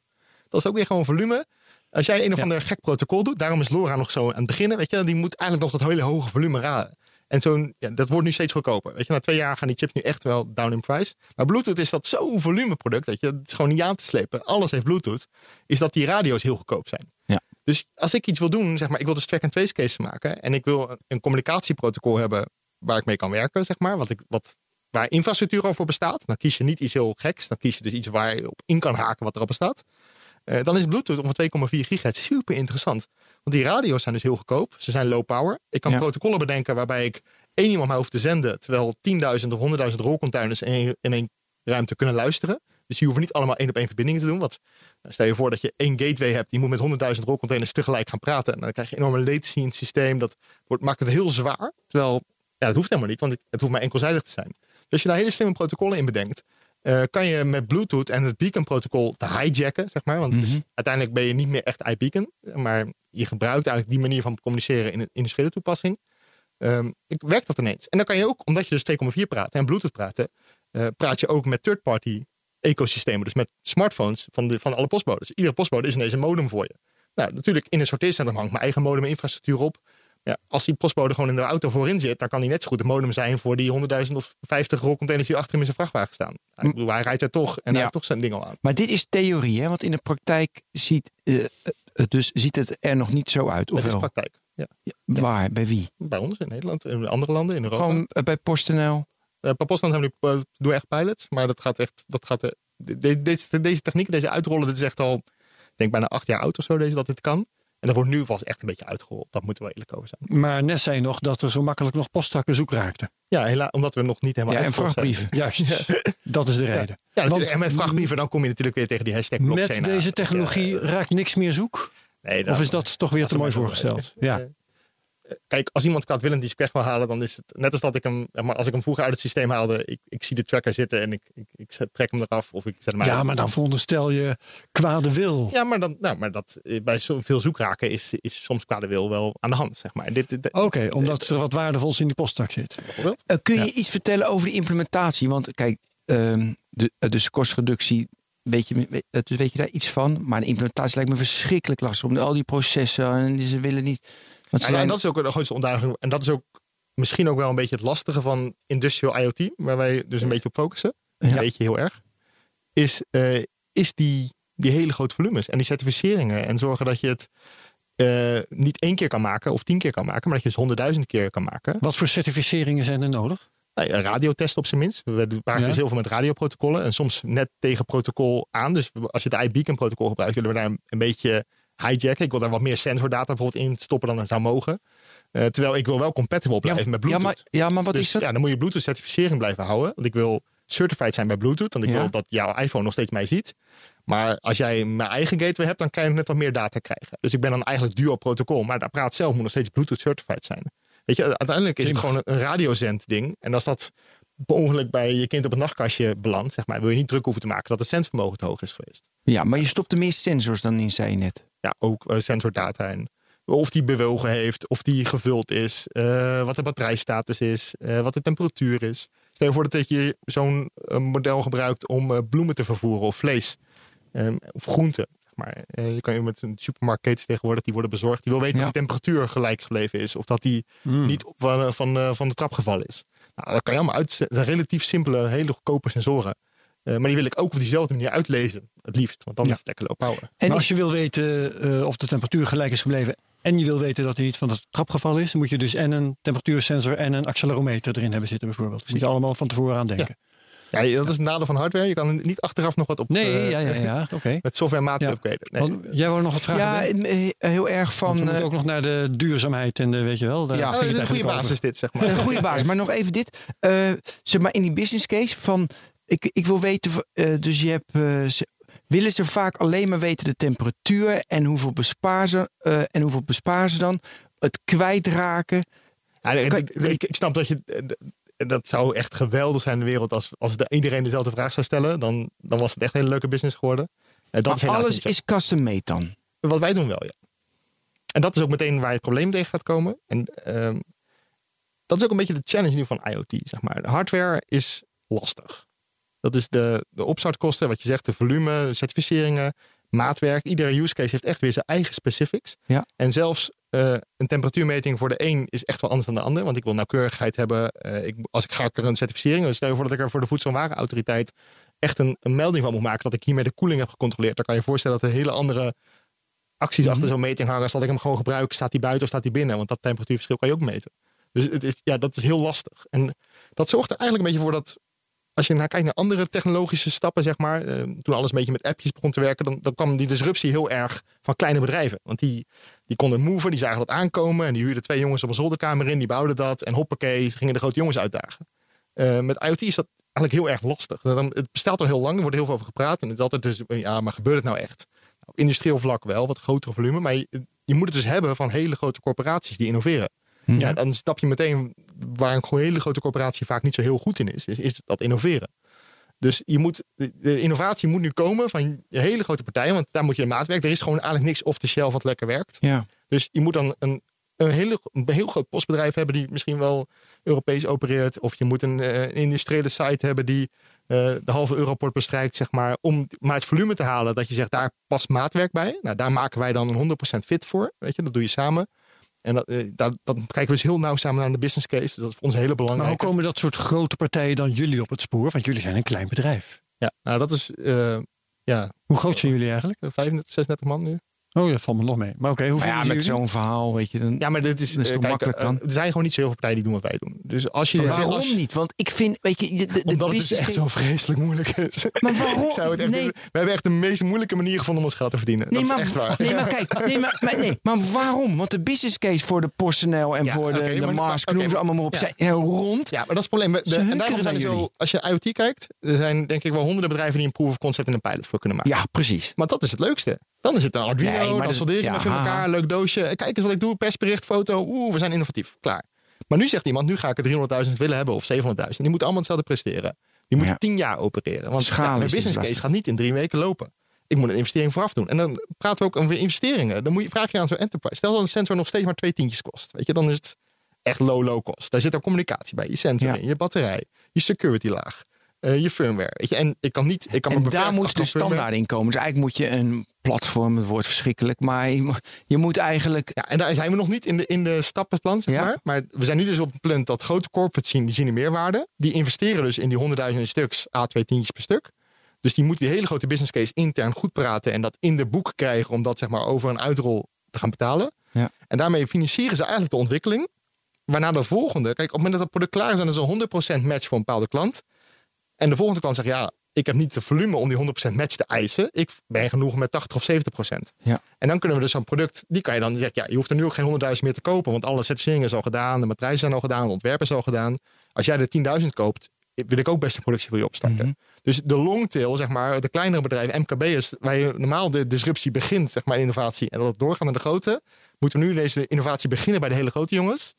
Dat is ook weer gewoon volume. Als jij een of Ja. ander gek protocol doet, daarom is LoRa nog zo aan het beginnen, weet je, die moet eigenlijk nog dat hele hoge volume raden. En zo'n, ja, dat wordt nu steeds goedkoper. Weet je, na twee jaar gaan die chips nu echt wel down in price. Maar Bluetooth is dat zo'n volumeproduct, dat je, het is gewoon niet aan te slepen. Alles heeft Bluetooth. Is dat die radio's heel goedkoop zijn. Ja. Dus als ik iets wil doen, zeg maar, ik wil dus track and trace cases maken en ik wil een- een communicatieprotocol hebben waar ik mee kan werken, zeg maar, wat ik, wat, waar infrastructuur al voor bestaat. Dan kies je niet iets heel geks, dan kies je dus iets waar je op in kan haken wat erop bestaat. Eh, dan is Bluetooth om 2,4 gigahertz super interessant. Want die radio's zijn dus heel goedkoop. Ze zijn low power. Ik kan Ja. protocollen bedenken waarbij ik één iemand maar hoef te zenden. Terwijl 10.000 of 100.000 rolcontainers in één, in één ruimte kunnen luisteren. Dus die hoeven niet allemaal één op één verbindingen te doen. Want nou, stel je voor dat je één gateway hebt. Die moet met 100.000 rolcontainers tegelijk gaan praten. En dan krijg je enorme latency in het systeem. Dat wordt, maakt het heel zwaar. Terwijl, ja, dat hoeft helemaal niet. Want het, het hoeft maar enkelzijdig te zijn. Dus als je daar hele slimme protocollen in bedenkt. Eh, kan je met Bluetooth en het beacon protocol te hijacken, zeg maar. Want is- Mhm. uiteindelijk ben je niet meer echt iBeacon. Maar je gebruikt eigenlijk die manier van communiceren in een industriële toepassing. Ehm, ik werk dat ineens. En dan kan je ook, omdat je dus 2,4 praat en Bluetooth praten, eh, praat je ook met third-party ecosystemen. Dus met smartphones van, de, van alle postbodes. Iedere postbode is ineens een modem voor je. Nou, natuurlijk in een sorteercentrum hangt mijn eigen modem infrastructuur op. Ja, als die postbode gewoon in de auto voorin zit, dan kan die net zo goed een modem zijn voor die 100.000 of 50 rolcontainers die achter hem in zijn vrachtwagen staan. Ik bedoel, hij rijdt er toch en hij Ja. heeft toch zijn ding al aan. Maar dit is theorie, hè? Want in de praktijk ziet, eh, het dus ziet het er nog niet zo uit. Dat Of is wel? praktijk. Ja. Waar? Bij wie? Bij ons in Nederland, in andere landen, in Europa. Gewoon eh, bij PostNL. Eh, per postland hebben we nu eh, echt pilots, maar dat gaat echt, dat gaat, eh, de- de- deze, deze techniek, deze uitrollen, dit is echt al, ik denk bijna acht jaar oud of zo, deze, dat dit kan. En dat wordt nu pas echt een beetje uitgerold. Dat moeten we eerlijk over zijn. Maar net zei je nog dat er zo makkelijk nog postzakken zoek raakten. Ja, helaas, omdat we nog niet helemaal Ja, en zijn. vrachtbrieven. Juist, dat is de reden. Ja, natuurlijk. Want en met vrachtbrieven dan kom je natuurlijk weer tegen die hashtag blockchain Met deze technologie eh, raakt niks meer zoek? nee, Of is dat toch weer te mooi voorgesteld? Ja. Kijk, als iemand kwaadwillend die weg wil halen, dan is het net als dat ik hem, maar als ik hem vroeger uit het systeem haalde, ik, ik zie de tracker zitten en ik, ik, ik zet- trek hem eraf of ik zet hem uit. Ja, maar dan veronderstel je kwade wil. Ja, maar, dan, nou, maar dat, eh, bij zoveel zoekraken is, is soms kwade wil wel aan de hand, zeg maar. En Dit, dit, Oké, omdat er wat waardevols in die postzak zit. bijvoorbeeld. Eh, kun je Ja. iets vertellen over de implementatie? Want kijk, ehm, de, eh, dus kostreductie, weet je, weet, dus weet je daar iets van? Maar de implementatie lijkt me verschrikkelijk lastig. Om al die processen en die ze willen niet. En dat is ook de grootste ontdaging. En dat is ook misschien ook wel een beetje het lastige van industrial IoT, waar wij dus een beetje op focussen. Een Ja. beetje heel erg. Is, eh, is die, die hele grote volumes en die certificeringen. En zorgen dat je het eh, niet één keer kan maken of tien keer kan maken, maar dat je het honderdduizend keer kan maken. Wat voor certificeringen zijn er nodig? Nou, ja, radiotesten op zijn minst. We Ja. dus heel veel met radioprotocollen. En soms net tegen protocol aan. Dus als je de iBeacon protocol gebruikt, willen we daar een beetje hijacken. Ik wil daar wat meer sensordata bijvoorbeeld in stoppen dan het zou mogen. Eh, terwijl ik wil wel compatible blijven ja, met ja, Bluetooth. maar, ja, maar wat dus is dat? ja, dan moet je Bluetooth certificering blijven houden. Want ik wil certified zijn bij Bluetooth. Want ik Ja. wil dat jouw iPhone nog steeds mij ziet. Maar als jij mijn eigen gateway hebt, dan kan je net wat meer data krijgen. Dus ik ben dan eigenlijk dual protocol. Maar de apparaat zelf moet nog steeds Bluetooth certified zijn. Weet je, uiteindelijk is het gewoon een, radiozend ding. En als dat ongeluk bij je kind op het nachtkastje belandt, zeg maar, wil je niet druk hoeven te maken dat het zendvermogen te hoog is geweest. Ja, maar je stopt er meer sensors dan in, zei je net. Ja, ook eh, sensordata en of die bewogen heeft, of die gevuld is, eh, wat de batterijstatus is, eh, wat de temperatuur is. Stel je voor dat je zo'n model gebruikt om bloemen te vervoeren of vlees ehm, of groenten. Maar je kan je met een supermarktketen tegenwoordig die worden bezorgd. Die wil weten Ja. of de temperatuur gelijk gebleven is of dat die Hmm. niet van, van, van de trap gevallen is. Nou, dat kan je allemaal uit. Dat zijn relatief simpele, hele goedkope sensoren. Eh, maar die wil ik ook op diezelfde manier uitlezen, het liefst. Want dan Ja. is het lekker low power. En als je wil weten eh, of de temperatuur gelijk is gebleven en je wil weten dat hij niet van de trap gevallen is, dan moet je dus en een temperatuursensor en een accelerometer erin hebben zitten bijvoorbeeld. Dat moet je allemaal van tevoren aan denken. Ja, dat is het nadeel van hardware. Je kan er niet achteraf nog wat op Nee, eh, ja, ja, ja. Oké. met software Ja. upgraden. Nee. Want Jij wou nog wat vragen? ja, eh, heel erg Want van. we moeten eh, ook nog naar de duurzaamheid en de, weet je wel. Daar Ja, is een goede basis over. dit, zeg maar. Een goede basis. Maar nog even dit. Eh, zeg maar in die business case van. Ik, ik wil weten, dus je hebt. ze- willen ze vaak alleen maar weten de temperatuur en hoeveel besparen ze, eh, en hoeveel besparen ze dan? Het kwijtraken. Ja, ik, ik- ik snap dat je. Dat zou echt geweldig zijn in de wereld als, als de, iedereen dezelfde vraag zou stellen. Dan, dan was het echt een hele leuke business geworden. Eh, dat Maar alles is custom made dan. Wat wij doen wel, ja. En dat is ook meteen waar het probleem tegen gaat komen. En ehm, dat is ook een beetje de challenge nu van IoT, zeg maar. De hardware is lastig. Dat is de, de opstartkosten, wat je zegt, de volume, de certificeringen, maatwerk. Iedere use case heeft echt weer zijn eigen specifics. Ja. En zelfs eh, een temperatuurmeting voor de een is echt wel anders dan de ander. Want ik wil nauwkeurigheid hebben. Eh, ik, als ik ga ik er een certificering, dus stel je voor dat ik er voor de Voedsel- en Warenautoriteit echt een, een melding van moet maken dat ik hiermee de koeling heb gecontroleerd. Dan kan je je voorstellen dat er hele andere acties Mhm. achter zo'n meting hangen. Als dat ik hem gewoon gebruik, staat hij buiten of staat hij binnen? Want dat temperatuurverschil kan je ook meten. Dus het is, ja, dat is heel lastig. En dat zorgt er eigenlijk een beetje voor dat. Als je naar kijkt naar andere technologische stappen, zeg maar. eh, toen alles een beetje met appjes begon te werken, dan, dan kwam die disruptie heel erg van kleine bedrijven. Want die, die konden moven, die zagen dat aankomen. En die huurden twee jongens op een zolderkamer in, die bouwden dat. En hoppakee, gingen de grote jongens uitdagen. Eh, met IoT is dat eigenlijk heel erg lastig. Dan, het bestaat al heel lang, er wordt heel veel over gepraat. En het is altijd dus, ja, maar gebeurt het nou echt? Nou, op industrieel vlak wel, wat grotere volume. Maar je moet het dus hebben van hele grote corporaties die innoveren. Ja, dan stap je meteen waar een hele grote corporatie vaak niet zo heel goed in is, is, is dat innoveren. Dus je moet, de, innovatie moet nu komen van je hele grote partijen, want daar moet je de maatwerk. Er is gewoon eigenlijk niks off the shelf wat lekker werkt. Ja. Dus je moet dan een, een, hele, een heel groot postbedrijf hebben die misschien wel Europees opereert. Of je moet een, eh, een industriële site hebben die eh, de halve Europort bestrijkt, zeg maar. Om maar het volume te halen dat je zegt, daar past maatwerk bij. Nou, daar maken wij dan een 100% fit voor. Weet je, dat doe je samen. En dat, eh, daar, dat kijken we dus heel nauw samen naar de business case. Dat is voor ons hele Maar hoe komen dat soort grote partijen dan jullie op het spoor? Want jullie zijn een klein bedrijf. Ja, nou dat is eh, ja, Hoe groot zijn jullie eigenlijk? 35, 36 man nu. Oh, dat valt me nog mee. Maar oké, hoeveel Maar ja, met zo'n verhaal, weet je. Dan, Ja, maar dit is, Dat is eh, kijk, makkelijk eh, dan? er zijn gewoon niet zo heel veel partijen die doen wat wij doen. Dus als je waarom als- niet? Want ik vind, weet je, de, de, de Omdat het dus echt zo vreselijk moeilijk is. Maar waarom? Ik zou het echt, Nee. We hebben echt de meest moeilijke manier gevonden om ons geld te verdienen. Nee, dat maar, is echt waar. nee, maar kijk, nee, maar, maar, nee, maar waarom? Want de business case voor de PostNL en Ja, voor de, de maar- Mars, noem ze allemaal maar op, ja. zijn heel rond. Ja, maar dat is het probleem. De- Ze en daarom zijn er zo, jullie. als je IoT kijkt, er zijn denk ik wel honderden bedrijven die een proof of concept en een pilot voor kunnen maken. Ja, precies. Maar dat is het leukste. Dan is het een Arduino, Nee, dan dat- soldeer je ja, in elkaar, leuk doosje. Kijk eens wat ik doe, persbericht, foto. Oeh, we zijn innovatief, klaar. Maar nu zegt iemand, nu ga ik er 300.000 willen hebben of 700.000. Die moeten allemaal hetzelfde presteren. Die moeten. 10 jaar opereren. Want ja, mijn dus business case gaat niet in drie weken lopen. Ik moet een investering vooraf doen. En dan praten we ook over investeringen. Dan moet je, vraag je aan zo'n enterprise. Stel dat een sensor nog steeds maar twee tientjes kost. Weet je, dan is het echt low, low cost. Daar zit er communicatie bij. Je sensor Ja. in, je batterij, je security laag, eh, je firmware. Weet je, en ik kan niet. Ik kan En daar moet de standaard in komen. Dus eigenlijk moet je een platform, het wordt verschrikkelijk. Maar je, mo- je moet eigenlijk... Ja, en daar zijn we nog niet in de, in de stappenplan, zeg Ja. maar. Maar we zijn nu dus op het punt dat grote corporates zien, die zien de meerwaarde. Die investeren dus in die honderdduizenden stuks, A, twee tientjes per stuk. Dus die moeten die hele grote business case intern goed praten en dat in de boek krijgen om dat zeg maar over een uitrol te gaan betalen. Ja. En daarmee financieren ze eigenlijk de ontwikkeling. Waarna de volgende, kijk, op het moment dat het product klaar is, dan is er 100% match voor een bepaalde klant. En de volgende klant zegt, ja, ik heb niet de volume om die 100% match te eisen. Ik ben genoeg met 80 of 70%. Ja. En dan kunnen we dus zo'n product, die kan je dan zeggen, ja, je hoeft er nu ook geen 100.000 meer te kopen, want alle certificeringen is al gedaan, de matrijzen zijn al gedaan, de ontwerpen is al gedaan. Als jij er 10.000 koopt, wil ik ook best een productie voor je opstarten. Mhm. Dus de longtail, zeg maar, de kleinere bedrijven, MKB'ers, waar je normaal de disruptie begint, zeg maar, in innovatie, en dat het doorgaat naar de grote, moeten we nu deze innovatie beginnen bij de hele grote jongens.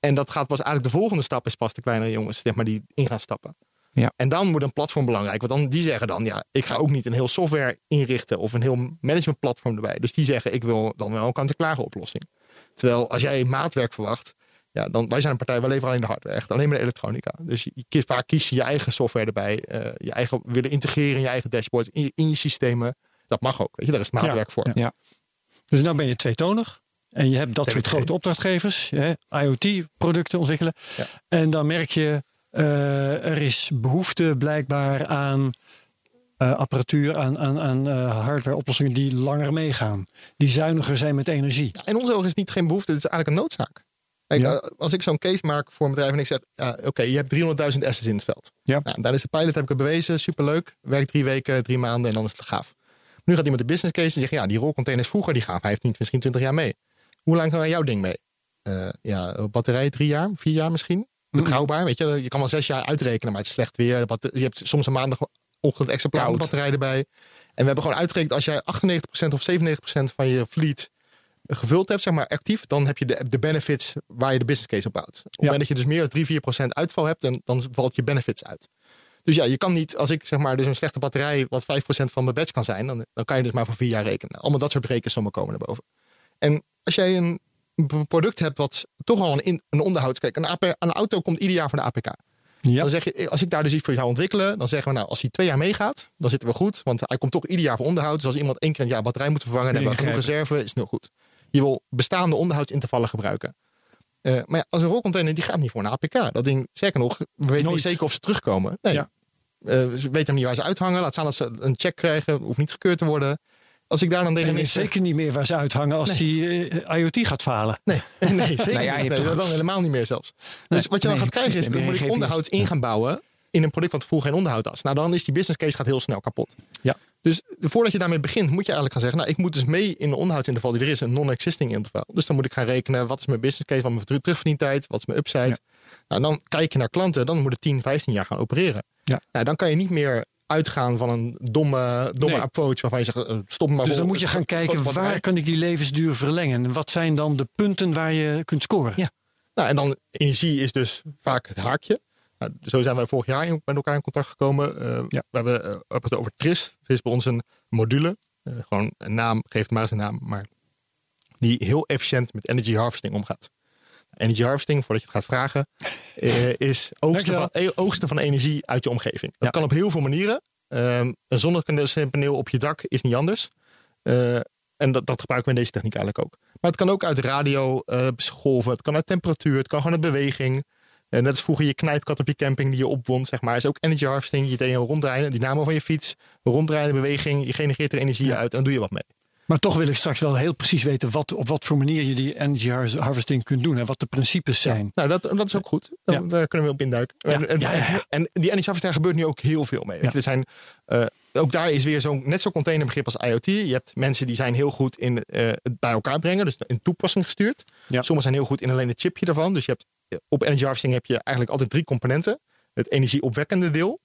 En dat gaat pas eigenlijk de volgende stap is pas de kleinere jongens, zeg maar, die in gaan stappen. Ja. En dan wordt een platform belangrijk. Want dan, die zeggen dan, ja, ik ga ook niet een heel software inrichten of een heel managementplatform erbij. Dus die zeggen, ik wil dan wel een kant-en-klare oplossing. Terwijl als jij maatwerk verwacht, ja, dan, wij zijn een partij, wij leveren alleen de hardware, echt alleen maar de elektronica. Dus je, kiest- vaak kies je je eigen software erbij, eh, je eigen willen integreren in je eigen dashboard, in, je- in je systemen. Dat mag ook, weet je, daar is het maatwerk voor. ja. Dus nu ben je tweetonig. En je hebt dat Twee soort grote opdrachtgevers, IoT-producten ontwikkelen. Ja. En dan merk je, er is behoefte blijkbaar aan eh, apparatuur, aan, aan, aan eh, hardware-oplossingen die langer meegaan. Die zuiniger zijn met energie. Ja, in onze ogen is het niet geen behoefte, het is eigenlijk een noodzaak. Kijk, Ja. eh, als ik zo'n case maak voor een bedrijf en ik zeg, oké, je hebt 300.000 assets in het veld. Ja. Nou, tijdens de pilot heb ik het bewezen, superleuk. Werkt drie weken, drie maanden en dan is het gaaf. Nu gaat iemand de business case en zegt, ja, die rolcontainers vroeger, die gaan 15, misschien 20 jaar mee. Hoe lang kan jouw ding mee? Eh, ja, batterij drie jaar, vier jaar misschien. Betrouwbaar, weet je. Je kan wel zes jaar uitrekenen, maar het is slecht weer. Je hebt soms een maandagochtend extra plaat batterij erbij. En we hebben gewoon uitgerekend, als jij 98% of 97% van je fleet gevuld hebt, zeg maar actief, dan heb je de, de benefits waar je de business case op bouwt. Op het moment dat je dus meer dan 3, 4% uitval hebt, dan, dan valt je benefits uit. Dus ja, je kan niet, als ik zeg maar dus een slechte batterij, wat 5% van mijn batch kan zijn, dan, dan kan je dus maar voor vier jaar rekenen. Allemaal dat soort rekensommen komen naar boven. En als jij een product hebt wat toch al een, in- een onderhoud, kijk, een, AP, een auto komt ieder jaar voor de APK. Ja. Dan zeg je, als ik daar dus iets voor zou ontwikkelen, dan zeggen we nou, als hij twee jaar meegaat, dan zitten we goed. Want hij komt toch ieder jaar voor onderhoud. Dus als iemand één keer een jaar batterij moet vervangen, dan hebben we genoeg reserve, is het heel goed. Je wil bestaande onderhoudsintervallen gebruiken. Eh, maar ja, als een rolcontainer, die gaat niet voor een APK. Dat ding, zeker nog, we weten Nooit. niet zeker of ze terugkomen. Nee. Ja. Eh, ze weten niet waar ze uithangen. Laat staan dat ze een check krijgen, hoeft niet gekeurd te worden. Als ik daar dan tegen En is zeker niet meer waar ze uithangen als die eh, IoT gaat falen. Nee, nee zeker Nou ja, niet. hebt Nee, toch- dan helemaal niet meer zelfs. Dus wat je dan nee, gaat krijgen is, dan moet ik onderhouds in gaan bouwen in een product wat vroeger geen onderhoud was. Nou, dan is die business case gaat heel snel kapot. Ja. Dus voordat je daarmee begint, moet je eigenlijk gaan zeggen, nou, ik moet dus mee in de onderhoudsinterval die er is, een non-existing interval. Dus dan moet ik gaan rekenen, wat is mijn business case, wat is mijn terug- terugverdientijd, wat is mijn upside. Nou, dan kijk je naar klanten, dan moet het 10, 15 jaar gaan opereren. Ja. Nou, dan kan je niet meer uitgaan van een domme, domme Nee. approach waarvan je zegt, eh, stop maar Dus dan moet je gaan kijken, waar kan ik die levensduur verlengen? En wat zijn dan de punten waar je kunt scoren? Ja. Nou, en dan energie is dus vaak het haakje. Nou, zo zijn wij vorig jaar in- met elkaar in contact gekomen. Eh, Ja. We hebben, hebben het over Trist. Het is bij ons een module. Gewoon een naam, geeft maar eens een naam. Maar die heel efficiënt met energy harvesting omgaat. Energy harvesting, voordat je het gaat vragen, eh, is oogsten van, eh, oogsten van energie uit je omgeving. Dat Ja. kan op heel veel manieren. Ehm, een zonnepaneel op je dak is niet anders. Eh, en dat, dat gebruiken we in deze techniek eigenlijk ook. Maar het kan ook uit radio eh, golven. Het kan uit temperatuur. Het kan gewoon uit beweging. En net als vroeger je knijpkat op je camping die je opwond, zeg maar. Is ook energy harvesting. Je deed een ronddraaien, dynamo van je fiets. Ronddraaien, beweging. Je genereert er energie uit en dan doe je wat mee. Maar toch wil ik straks wel heel precies weten wat, op wat voor manier je die energy har- harvesting kunt doen en wat de principes zijn. Nou, dat, dat is ook goed. Daar, Ja. daar kunnen we op induiken. En, en, die energy harvesting gebeurt nu ook heel veel mee. Er zijn, eh, ook daar is weer zo'n net zo'n containerbegrip als IoT. Je hebt mensen die zijn heel goed in eh, het bij elkaar brengen. Dus in toepassing gestuurd. Sommigen zijn heel goed in alleen het chipje ervan. Dus je hebt, op energy harvesting heb je eigenlijk altijd drie componenten. Het energieopwekkende deel.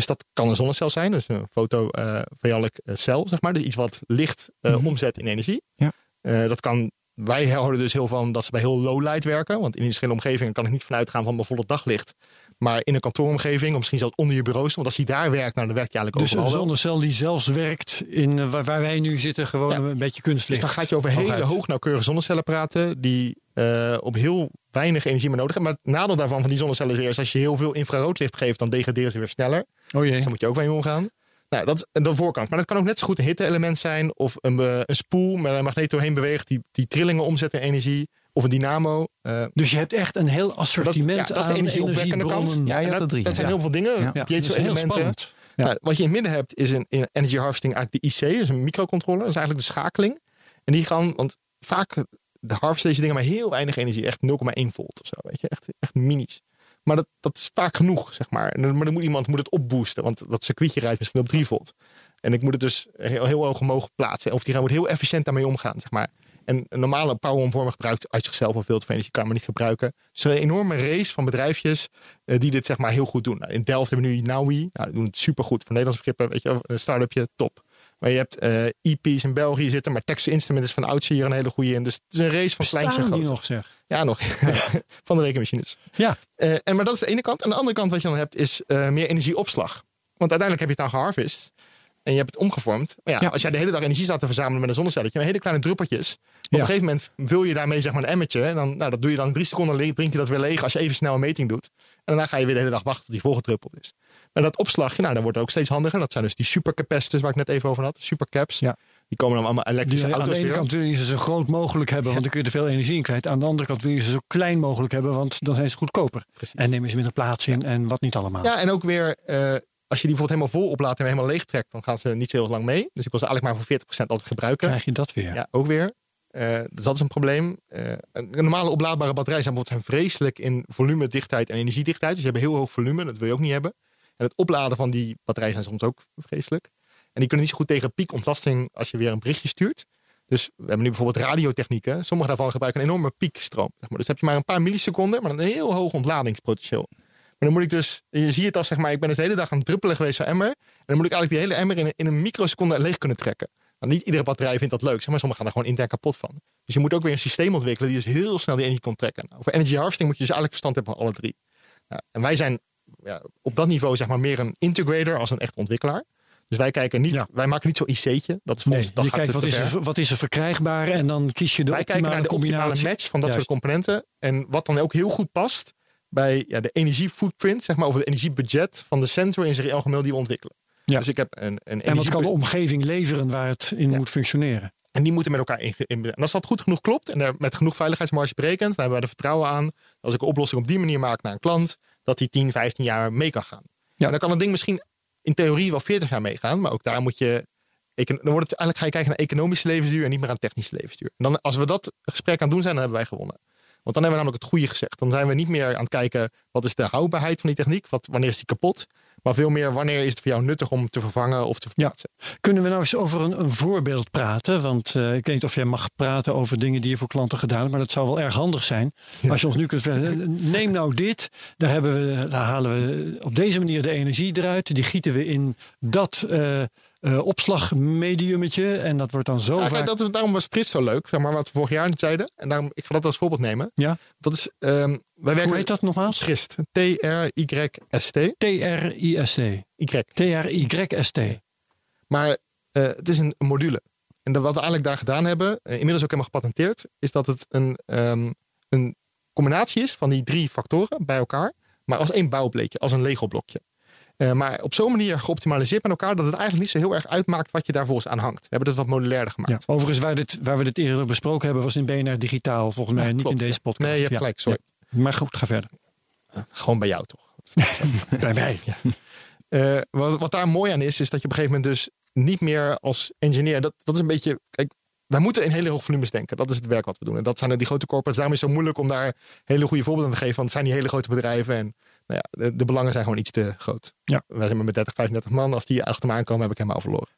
Dus dat kan een zonnecel zijn, dus een fotovijandelijk uh, cel, zeg maar. Dus iets wat licht uh, Mhm. omzet in energie. Ja. Eh, dat kan, wij houden dus heel van dat ze bij heel low light werken. Want in verschillende omgevingen kan ik niet vanuit gaan van bijvoorbeeld daglicht. Maar in een kantooromgeving, of misschien zelfs onder je bureau. Want als die daar werkt, nou, dan werkt hij eigenlijk Dus een overal wel. zonnecel die zelfs werkt in eh, waar, waar wij nu zitten, gewoon Ja. een beetje Dus kunstlicht. dan gaat je over hele Hooguit. hoog nauwkeurige zonnecellen praten. Die eh, op heel weinig energie maar nodig hebben. Maar het nadeel daarvan van die zonnecellen is weer... is als je heel veel infraroodlicht geeft, dan degraderen ze weer sneller. Oh jee. Dus daar moet je ook mee omgaan. Nou, dat is de voorkant. Maar dat kan ook net zo goed een hitte-element zijn. Of een, eh, een spoel met een magneet doorheen beweegt. Die, die trillingen omzet in energie. Of een dynamo. Eh, Dus je hebt echt een heel dat, assortiment ja, dat is de aan energieopwekkende kant. energiebronnen. Ja, dat, drie, dat zijn ja. heel veel dingen. Ja. Ja, dat is heel. Ja. Nou, wat je in het midden hebt is een, energy harvesting eigenlijk de IC, dus een microcontroller. Dat is eigenlijk de schakeling. En die gaan, want vaak de harvest deze dingen maar heel weinig energie, echt 0,1 volt of zo, weet je, echt, echt minis. Maar dat, dat is vaak genoeg, zeg maar. Maar dan moet iemand moet het opboosten, want dat circuitje rijdt misschien op 3 volt. En ik moet het dus heel, heel hoog omhoog plaatsen. Of die gaan moet heel efficiënt daarmee omgaan, zeg maar. En een normale power-omvormer gebruikt uit zichzelf al veel te veel energie, kan je maar niet gebruiken. Dus er is een enorme race van bedrijfjes eh, die dit zeg maar heel goed doen. Nou, in Delft hebben we nu Naui, nou, die doen het supergoed. Voor Nederlands begrippen, weet je, een start-upje, top. Maar je hebt eh EP's in België zitten, maar Texas Instruments is van oudsher hier een hele goede in. Dus het is een race van kleins en Bestaan die groot. nog zeg? Ja, nog. van de rekenmachines. Ja. Eh, en, maar dat is de ene kant. En de andere kant wat je dan hebt is meer energieopslag. Want uiteindelijk heb je het dan geharvest. En je hebt het omgevormd. Maar ja, Ja. als jij de hele dag energie staat te verzamelen met een zonnecelletje. Met hele kleine druppeltjes. Op een gegeven moment vul je daarmee zeg maar een emmertje. En dan, nou, dat doe je dan drie seconden. Drink je dat weer leeg als je even snel een meting doet. En daarna ga je weer de hele dag wachten tot die volgedruppeld is. Maar dat opslagje, nou, dat wordt ook steeds handiger. Dat zijn dus die supercapacitors waar ik net even over had. Supercaps. Ja. Die komen dan allemaal Die, elektrische aan auto's de ene weer. kant wil je ze zo groot mogelijk hebben, want dan kun je er veel energie in kwijt. Aan de andere kant wil je ze zo klein mogelijk hebben, want dan zijn ze goedkoper. Precies. En nemen ze minder plaats in en wat niet allemaal. Ja, en ook weer, eh, als je die bijvoorbeeld helemaal vol oplaadt en helemaal leeg trekt, dan gaan ze niet zo heel lang mee. Dus ik wil ze eigenlijk maar voor 40% altijd gebruiken. Krijg je dat weer. Ja, ook weer. Eh, dus dat is een probleem. Eh, een normale oplaadbare batterij zijn bijvoorbeeld zijn vreselijk in volume, dichtheid en energiedichtheid. Dus je hebt heel hoog volume, dat wil je ook niet hebben. En het opladen van die batterij zijn soms ook vreselijk. En die kunnen niet zo goed tegen piekontlasting als je weer een berichtje stuurt. Dus we hebben nu bijvoorbeeld radiotechnieken. Sommige daarvan gebruiken een enorme piekstroom. Zeg maar. Dus heb je maar een paar milliseconden, maar een heel hoog ontladingspotentieel. Maar dan moet ik dus, je ziet het als zeg maar, ik ben dus de hele dag aan het druppelen geweest van emmer. En dan moet ik eigenlijk die hele emmer in, een- in een microseconde leeg kunnen trekken. Nou, niet iedere batterij vindt dat leuk, zeg maar sommigen gaan er gewoon intern kapot van. Dus je moet ook weer een systeem ontwikkelen die dus heel snel die energie kon trekken. Nou, voor energy harvesting moet je dus eigenlijk verstand hebben van alle drie. Nou, en wij zijn ja, op dat niveau zeg maar meer een integrator als een echt ontwikkelaar. Dus wij kijken niet, Ja. wij maken niet zo'n IC'tje. Dat is voor Nee, ons, dat je gaat kijkt wat is, er, wat is er verkrijgbaar en dan kies je de Wij kijken naar de optimale combinatie. match van dat Juist. soort componenten. En wat dan ook heel goed past bij ja, de energiefootprint, zeg maar, of het energiebudget van de sensor in zijn algemeen die we ontwikkelen. Ja. Dus ik heb een, een En wat energie- kan de omgeving leveren waar het in Ja. moet functioneren? En die moeten met elkaar in. in en als dat goed genoeg klopt en er met genoeg veiligheidsmarge berekend, dan hebben we er vertrouwen aan. Als ik een oplossing op die manier maak naar een klant, dat die 10, 15 jaar mee kan gaan. Ja. En dan kan het ding misschien in theorie wel 40 jaar meegaan, maar ook daar moet je. Dan wordt het eigenlijk ga je kijken naar economische levensduur en niet meer aan technische levensduur. En dan, als we dat gesprek aan het doen zijn, dan hebben wij gewonnen. Want dan hebben we namelijk het goede gezegd. Dan zijn we niet meer aan het kijken wat is de houdbaarheid van die techniek, wat, wanneer is die kapot, maar veel meer wanneer is het voor jou nuttig om te vervangen of te verplaatsen. Kunnen we nou eens over een, een voorbeeld praten? Want eh, ik weet niet of jij mag praten over dingen die je voor klanten gedaan hebt, maar dat zou wel erg handig zijn. Als je ons nu kunt vertellen, neem nou dit, daar, hebben we, daar halen we op deze manier de energie eruit. Die gieten we in dat eh, eh, opslagmediummetje en dat wordt dan zo Ja, vaak... dat daarom was Tris zo leuk, zeg maar, wat we vorig jaar niet zeiden. En daarom, ik ga dat als voorbeeld nemen. Ja? Dat is, ehm, wij werken Hoe heet dat nogmaals? Trist. T-R-Y-S-T. T-R-I-S-T. Y. T-R-Y-S-T. Maar eh, het is een module. En wat we eigenlijk daar gedaan hebben, eh, inmiddels ook helemaal gepatenteerd, is dat het een, ehm, een combinatie is van die drie factoren bij elkaar, maar als één bouwbleekje, als een Lego-blokje. Eh, maar op zo'n manier geoptimaliseerd met elkaar dat het eigenlijk niet zo heel erg uitmaakt wat je daar volgens aan hangt. We hebben het wat modulairder gemaakt. Ja. Overigens, waar, dit, waar we dit eerder besproken hebben, was in BNR Digitaal, volgens mij, Ja, niet klopt, in deze podcast. Nee, je hebt gelijk, sorry. Maar goed, ga verder. Gewoon bij jou toch? Bij mij. Eh, wat, wat daar mooi aan is, is dat je op een gegeven moment dus niet meer als engineer. Dat, dat is een beetje. Kijk, wij moeten in hele hoge volumes denken. Dat is het werk wat we doen. En dat zijn die grote corporates. Daarom is het zo moeilijk om daar hele goede voorbeelden te geven. Want het zijn die hele grote bedrijven. En nou ja, de, de belangen zijn gewoon iets te groot. Ja. Wij zijn maar met 30, 35 man. Als die achter me aankomen, heb ik helemaal verloren.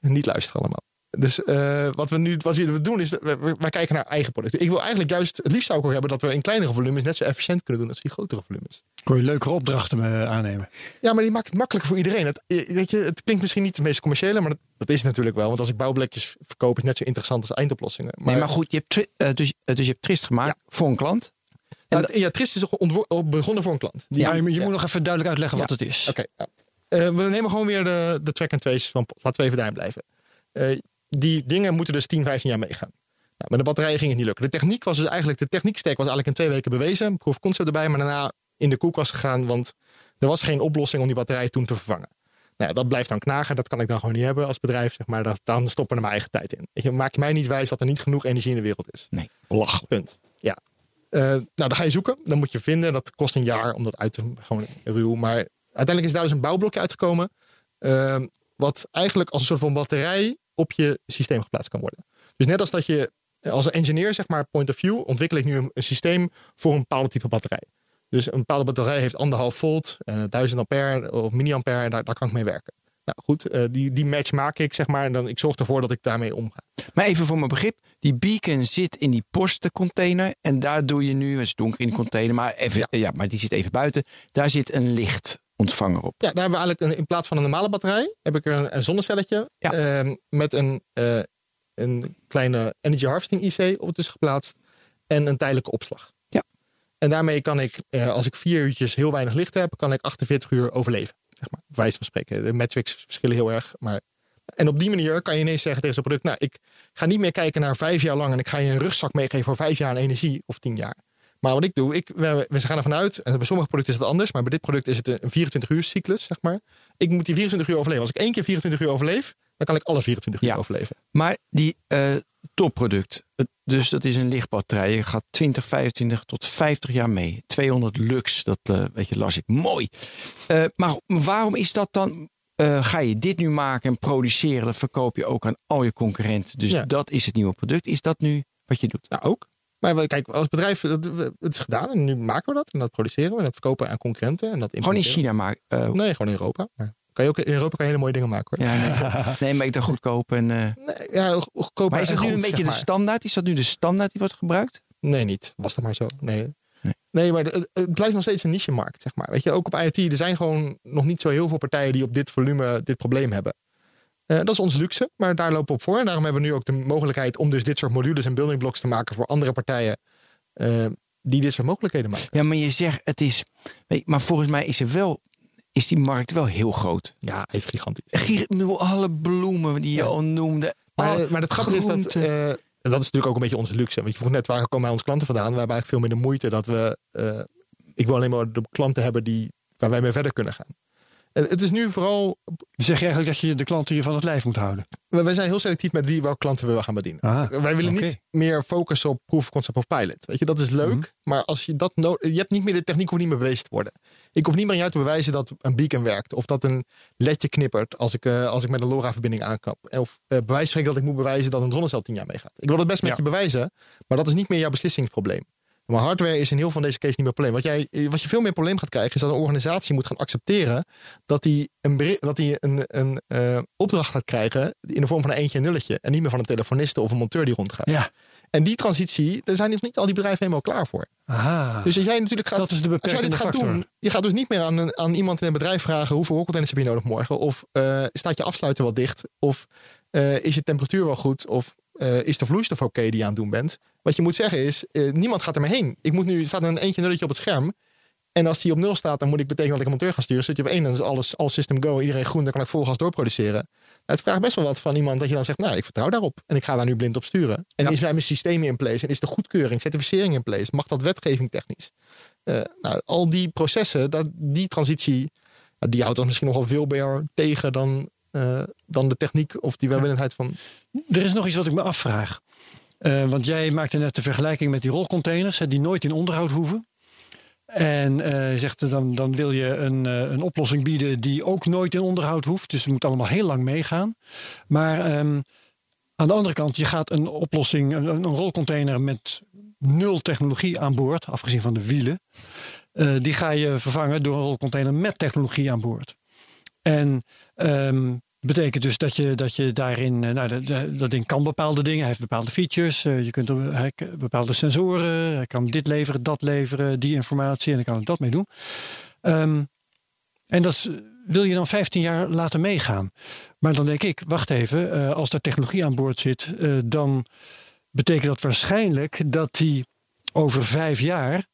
niet luisteren allemaal. Dus eh, wat we nu wat we doen is, dat we, wij kijken naar eigen producten. Ik wil eigenlijk juist, het liefst zou ik ook hebben dat we in kleinere volumes net zo efficiënt kunnen doen als die grotere volumes. Kon je leukere opdrachten eh, aannemen. Ja, maar die maakt het makkelijker voor iedereen. Het, eh, weet je, het klinkt misschien niet de meest commerciële, maar dat, dat is het natuurlijk wel. Want als ik bouwblokjes verkoop, is het net zo interessant als eindoplossingen. Maar, nee, maar goed, je hebt, tri- eh, dus, je hebt Trist gemaakt voor een klant. ja, het- ja, Trist is begonnen voor een klant. Die- Ja, je, moet- je ja. moet nog even duidelijk uitleggen wat het is. Oké. ja. Eh, we nemen gewoon weer de, de track and trace van Laten we even daarin blijven. Eh, die dingen moeten dus 10, 15 jaar meegaan. Nou, met de batterijen ging het niet lukken. De techniek was dus eigenlijk, de techniekstack was eigenlijk in twee weken bewezen. Proof of concept erbij, maar daarna in de koelkast gegaan. Want er was geen oplossing om die batterij toen te vervangen. Nou, dat blijft dan knagen. Dat kan ik dan gewoon niet hebben als bedrijf. Zeg maar. Dat, dan stoppen er mijn eigen tijd in. Je, maak je mij niet wijs dat er niet genoeg energie in de wereld is. Nee, belachelijk. Punt. Ja. Eh, nou, dan ga je zoeken. Dan moet je vinden. Dat kost een jaar om dat uit te gewoon ruw. Maar uiteindelijk is daar dus een bouwblokje uitgekomen. eh, wat eigenlijk als een soort van batterij op je systeem geplaatst kan worden. Dus net als dat je als een engineer, zeg maar, point of view, ontwikkel ik nu een, een systeem voor een bepaalde type batterij. Dus een bepaalde batterij heeft anderhalf volt, eh, 1000 ampère of milliampère, en daar, daar kan ik mee werken. Nou goed, eh, die, die match maak ik, zeg maar, en dan ik zorg ervoor dat ik daarmee omga. Maar even voor mijn begrip, die beacon zit in die postencontainer en daar doe je nu, het is donker in de container, maar, even, ja. maar die zit even buiten, daar zit een lichtontvanger op. Ja, daar hebben we eigenlijk een, in plaats van een normale batterij, heb ik er een, een zonnecelletje Ja. ehm, met een, eh, een kleine energy harvesting IC op tussen geplaatst en een tijdelijke opslag. Ja. En daarmee kan ik, eh, als ik vier uurtjes heel weinig licht heb, kan ik 48 uur overleven. Zeg maar, wijze van spreken. De metrics verschillen heel erg, maar en op die manier kan je ineens zeggen tegen zo'n product: Nou, ik ga niet meer kijken naar vijf jaar lang en ik ga je een rugzak meegeven voor vijf jaar aan energie of tien jaar. Maar wat ik doe, ik, we, we gaan ervan uit, en bij sommige producten is het anders, maar bij dit product is het een 24 uur cyclus, zeg maar. Ik moet die 24 uur overleven. Als ik één keer 24 uur overleef, dan kan ik alle 24 uur overleven. Maar die eh, topproduct, dus dat is een lichtbatterij, je gaat 20, 25 tot 50 jaar mee. 200 lux, dat eh, weet je, las ik. Mooi. Eh, maar waarom is dat dan? ga je dit nu maken en produceren, dat verkoop je ook aan al je concurrenten. Dus Ja. dat is het nieuwe product. Is dat nu wat je doet? Nou, ook. Maar kijk, als bedrijf, dat, het is gedaan en nu maken we dat. En dat produceren we en dat verkopen aan concurrenten. En dat Gewoon in. China maken. eh, Nee, gewoon in Europa. Maar kan je ook, in Europa kan je hele mooie dingen maken hoor. ja, nee, nee, maar ik dacht goedkoop. En, eh, Nee, ja, goedkoop maar is dat nu goed, een beetje de maar. standaard? Is dat nu de standaard die wordt gebruikt? Nee, niet. Was dat maar zo. Nee. Nee. Nee, maar het, het blijft nog steeds een niche-markt, zeg maar. Weet je, ook op IoT, er zijn gewoon nog niet zo heel veel partijen die op dit volume dit probleem hebben. Eh, dat is ons luxe, maar daar lopen we op voor. En daarom hebben we nu ook de mogelijkheid om dus dit soort modules en building blocks te maken voor andere partijen eh, die dit soort mogelijkheden maken. Ja, maar je zegt het is. Maar volgens mij is er wel. Is die markt wel heel groot? Ja, hij is gigantisch. Bedoel, Alle bloemen die je Ja. al noemde. Maar, eh, maar het grappige is dat, en dat is natuurlijk ook een beetje onze luxe. Want je vroeg net, waar komen wij onze klanten vandaan? We hebben eigenlijk veel minder moeite dat we... ik wil alleen maar de klanten hebben die, waar wij mee verder kunnen gaan. En het is nu vooral... Zeg je eigenlijk dat je de klanten hier van het lijf moet houden? We, wij zijn heel selectief met wie welke klanten we willen gaan bedienen. Ah, wij willen niet meer focussen op proof of concept of pilot. Weet je, dat is leuk. Mhm. Maar als je dat nodig... Je hebt niet meer de techniek hoeft niet meer bewezen te worden. Ik hoef niet meer aan jou te bewijzen dat een beacon werkt. Of dat een ledje knippert als ik, eh, als ik met een LoRa-verbinding aanknap. Of uh, bewijs dat ik moet bewijzen dat een zonnecel tien jaar meegaat. Ik wil het best met Ja. je bewijzen. Maar dat is niet meer jouw beslissingsprobleem. Maar hardware is in heel veel van deze case niet meer probleem. Wat, jij, wat je veel meer probleem gaat krijgen, is dat een organisatie moet gaan accepteren dat die een, dat die een, een eh, opdracht gaat krijgen in de vorm van een eentje en nulletje. En niet meer van een telefoniste of een monteur die rondgaat. Ja. En die transitie, daar zijn nog niet al die bedrijven helemaal klaar voor. Aha. Dus als jij natuurlijk gaat, dat is de als jij dit gaat factor. doen, je gaat dus niet meer aan, aan iemand in een bedrijf vragen hoeveel rolcontainers heb je nodig morgen? Of eh, staat je afsluiter wel dicht? Of eh, is je temperatuur wel goed? Of eh, is de vloeistof oké die je aan het doen bent? Wat je moet zeggen is, eh, niemand gaat er mee heen. Ik moet nu, er staat een eentje nulletje op het scherm. En als die op nul staat, dan moet ik betekenen dat ik een monteur ga sturen. Zit je op één, dan is alles, alles system go. Iedereen groen, dan kan ik vol gas doorproduceren. Nou, het vraagt best wel wat van iemand dat je dan zegt, nou, ik vertrouw daarop. En ik ga daar nu blind op sturen. En Ja. is mijn systeem in place? En is de goedkeuring, certificering in place? Mag dat wetgeving technisch? Eh, nou, al die processen, dat, die transitie, ja, die houdt ons misschien nog wel veel meer tegen dan, eh, dan de techniek of die welwillendheid van. Er is nog iets wat ik me afvraag. Eh, want jij maakte net de vergelijking met die rolcontainers, hè, die nooit in onderhoud hoeven. En je zegt, dan, dan wil je een, een oplossing bieden die ook nooit in onderhoud hoeft. Dus het moet allemaal heel lang meegaan. Maar ehm, aan de andere kant, je gaat een oplossing, een, een rolcontainer met nul technologie aan boord, afgezien van de wielen. die ga je vervangen door een rolcontainer met technologie aan boord. En ehm, betekent dus dat je, dat je daarin, eh, nou, dat, dat- dat ding kan bepaalde dingen. Hij heeft bepaalde features. eh, je kunt bepaalde sensoren. Hij kan dit leveren, dat leveren, die informatie. En dan kan ik dat mee doen. Ehm, en dat wil je dan 15 jaar laten meegaan. Maar dan denk ik, wacht even, eh, als daar technologie aan boord zit, eh, dan betekent dat waarschijnlijk dat die over vijf jaar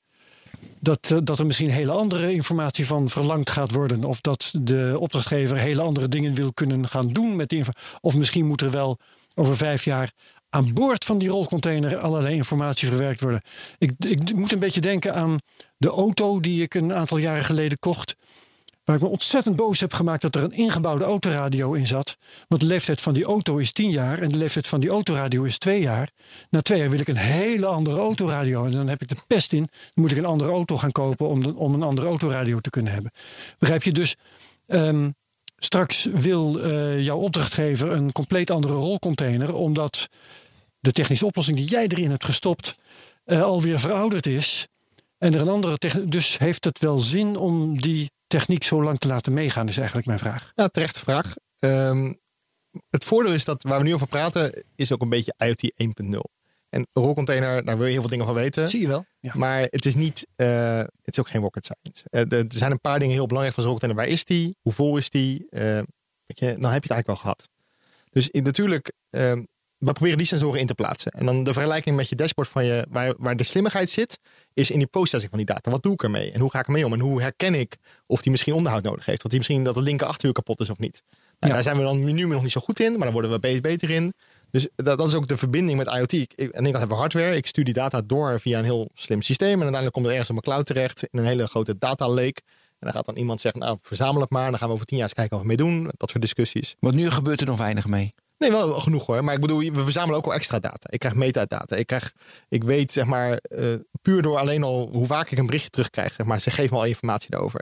dat, eh, dat er misschien hele andere informatie van verlangd gaat worden. Of dat de opdrachtgever hele andere dingen wil kunnen gaan doen met die informatie. Of misschien moet er wel over vijf jaar aan boord van die rolcontainer allerlei informatie verwerkt worden. Ik, ik moet een beetje denken aan de auto die ik een aantal jaren geleden kocht. Waar ik me ontzettend boos heb gemaakt dat er een ingebouwde autoradio in zat. Want de leeftijd van die auto is 10 jaar en de leeftijd van die autoradio is 2 jaar. Na twee jaar wil ik een hele andere autoradio. En dan heb ik de pest in. Dan moet ik een andere auto gaan kopen om, om een andere autoradio te kunnen hebben. Begrijp je? Dus ehm, straks wil eh, jouw opdrachtgever een compleet andere rolcontainer. Omdat de technische oplossing die jij erin hebt gestopt eh, alweer verouderd is. En er een andere. Dus heeft het wel zin om die techniek zo lang te laten meegaan, is eigenlijk mijn vraag. Ja, terechte vraag. Ehm, het voordeel is dat waar we nu over praten, is ook een beetje IoT 1.0. En rolcontainer, daar wil je heel veel dingen van weten. Zie je wel? Ja. Maar het is niet, eh, het is ook geen rocket science. Eh, er zijn een paar dingen heel belangrijk van zo'n rolcontainer. Waar is die? Hoe vol is die? Weet je, dan heb je het eigenlijk wel gehad. Dus in- natuurlijk, ehm, we proberen die sensoren in te plaatsen. En dan de vergelijking met je dashboard van je, waar, waar de slimmigheid zit, is in die processing van die data. Wat doe ik ermee? En hoe ga ik ermee om? En hoe herken ik of die misschien onderhoud nodig heeft? Of die misschien dat de linker achterwiel kapot is of niet? Nou, Ja. Daar zijn we dan nu nog niet zo goed in, maar daar worden we be- beter in. Dus dat, dat is ook de verbinding met IoT. Ik, ik- hebben we hardware. Ik stuur die data door via een heel slim systeem. En uiteindelijk komt het ergens op mijn cloud terecht. In een hele grote data lake. En dan gaat dan iemand zeggen, nou verzamel het maar. Dan gaan we over tien jaar eens kijken wat we mee doen. Dat soort discussies. Want nu gebeurt er nog weinig mee. Nee, wel genoeg hoor. Maar ik bedoel, we verzamelen ook wel extra data. Ik krijg metadata. Ik, krijg, ik weet, zeg maar, eh, puur door alleen al hoe vaak ik een berichtje terugkrijg. Zeg maar, ze geven me al informatie daarover.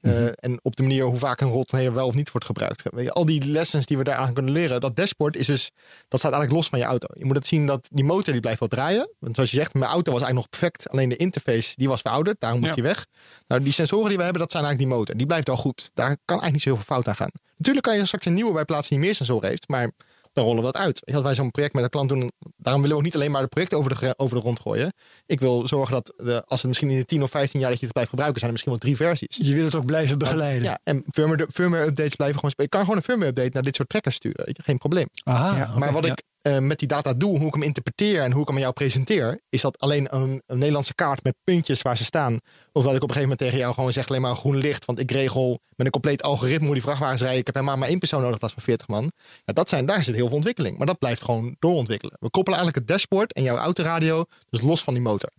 Eh, En op de manier hoe vaak een rolcontainer wel of niet wordt gebruikt. Weet je, al die lessons die we daaraan kunnen leren. Dat dashboard is dus, dat staat eigenlijk los van je auto. Je moet het zien dat die motor die blijft wel draaien. Want zoals je zegt, mijn auto was eigenlijk nog perfect. Alleen de interface die was verouderd. Daarom moest Ja. die weg. Nou, die sensoren die we hebben, dat zijn eigenlijk die motor. Die blijft al goed. Daar kan eigenlijk niet zo heel veel fout aan gaan. Natuurlijk kan je straks een nieuwe bij plaatsen die meer sensoren heeft. Maar dan rollen we dat uit. Als wij zo'n project met een klant doen, daarom willen we ook niet alleen maar de projecten over de, over de rond gooien. Ik wil zorgen dat de, als het misschien in de 10 of 15 jaar dat je het blijft gebruiken, zijn er misschien wel drie versies. Je wil het ook blijven begeleiden. Ja, en firmware, firmware updates blijven gewoon spelen. Ik kan gewoon een firmware update naar dit soort trackers sturen. Geen probleem. Aha, Ja, maar wat ja. ik eh, met die data doe, hoe ik hem interpreteer en hoe ik hem aan jou presenteer, is dat alleen een, een Nederlandse kaart met puntjes waar ze staan. Of dat ik op een gegeven moment tegen jou gewoon zeg alleen maar groen licht, want ik regel met een compleet algoritme hoe die vrachtwagens rijden. Ik heb helemaal maar één persoon nodig in plaats van 40 man. Ja, dat zijn, daar zit heel veel ontwikkeling. Maar dat blijft gewoon doorontwikkelen. We koppelen eigenlijk het dashboard en jouw autoradio dus los van die motor.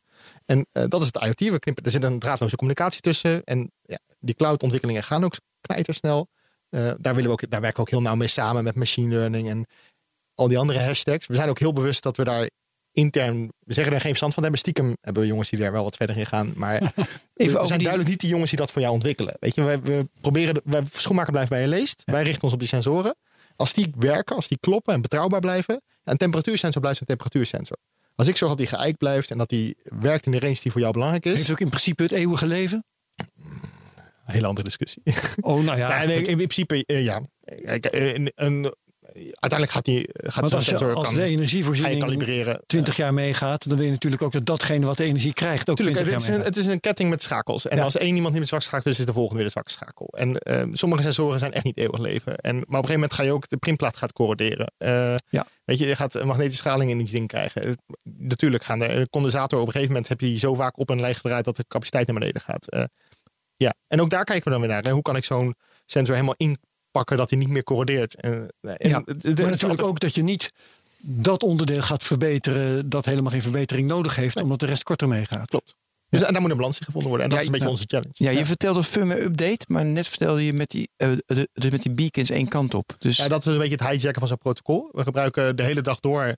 En eh, dat is het IoT. We knippen, er zit een draadloze communicatie tussen. En ja, die cloud-ontwikkelingen gaan ook knijtersnel. Eh daar, willen we ook, daar werken we ook heel nauw mee samen met machine learning en al die andere hashtags. We zijn ook heel bewust dat we daar intern, we zeggen er geen verstand van hebben. Stiekem hebben we jongens die daar wel wat verder in gaan. Maar we zijn die- duidelijk niet die jongens die dat voor jou ontwikkelen. Weet je, we, we proberen, de, wij schoenmaker blijft bij je leest. Wij richten ons op die sensoren. Als die werken, als die kloppen en betrouwbaar blijven. Een temperatuursensor blijft een temperatuursensor. Als ik zorg dat die geëikt blijft en dat die werkt in de range die voor jou belangrijk is. Heeft ook in principe het eeuwige leven? Een hele andere discussie. Oh, nou ja. Goed. in principe, eh, ja. Kijk, eh, een, een- uiteindelijk gaat die gaat Want als, je, sensor als kan, de energievoorziening kalibreren. 20 jaar meegaat, dan wil je natuurlijk ook dat datgene wat de energie krijgt ook Tuurlijk, 20 het jaar is, een, meegaat. het is een ketting met schakels. En Ja. als één iemand niet met zwak schakel is, is de volgende weer de zwakke schakel. En eh, sommige sensoren zijn echt niet eeuwig leven. En, maar op een gegeven moment ga je ook, de printplaat gaat corroderen. Eh, Ja. Weet je, je gaat een magnetische straling in iets ding krijgen. Eh, Natuurlijk gaan de condensator op een gegeven moment heb je die zo vaak op en leeg gedraaid dat de capaciteit naar beneden gaat. Eh, ja, en ook daar kijken we dan weer naar. Hè. Hoe kan ik zo'n sensor helemaal inpakken dat hij niet meer corrodeert? Eh, en, Ja, het- het- het Maar is natuurlijk ook dat je niet dat onderdeel gaat verbeteren dat helemaal geen verbetering nodig heeft, omdat de rest korter meegaat. Klopt. Dus en daar moet een balans in gevonden worden. En dat Ja, is een beetje onze challenge. Ja, je vertelde firmware update, maar net vertelde je met die, eh, de, de- met die beacons één kant op. Dus Ja, dat is een beetje het hijacken van zo'n protocol. We gebruiken de hele dag door.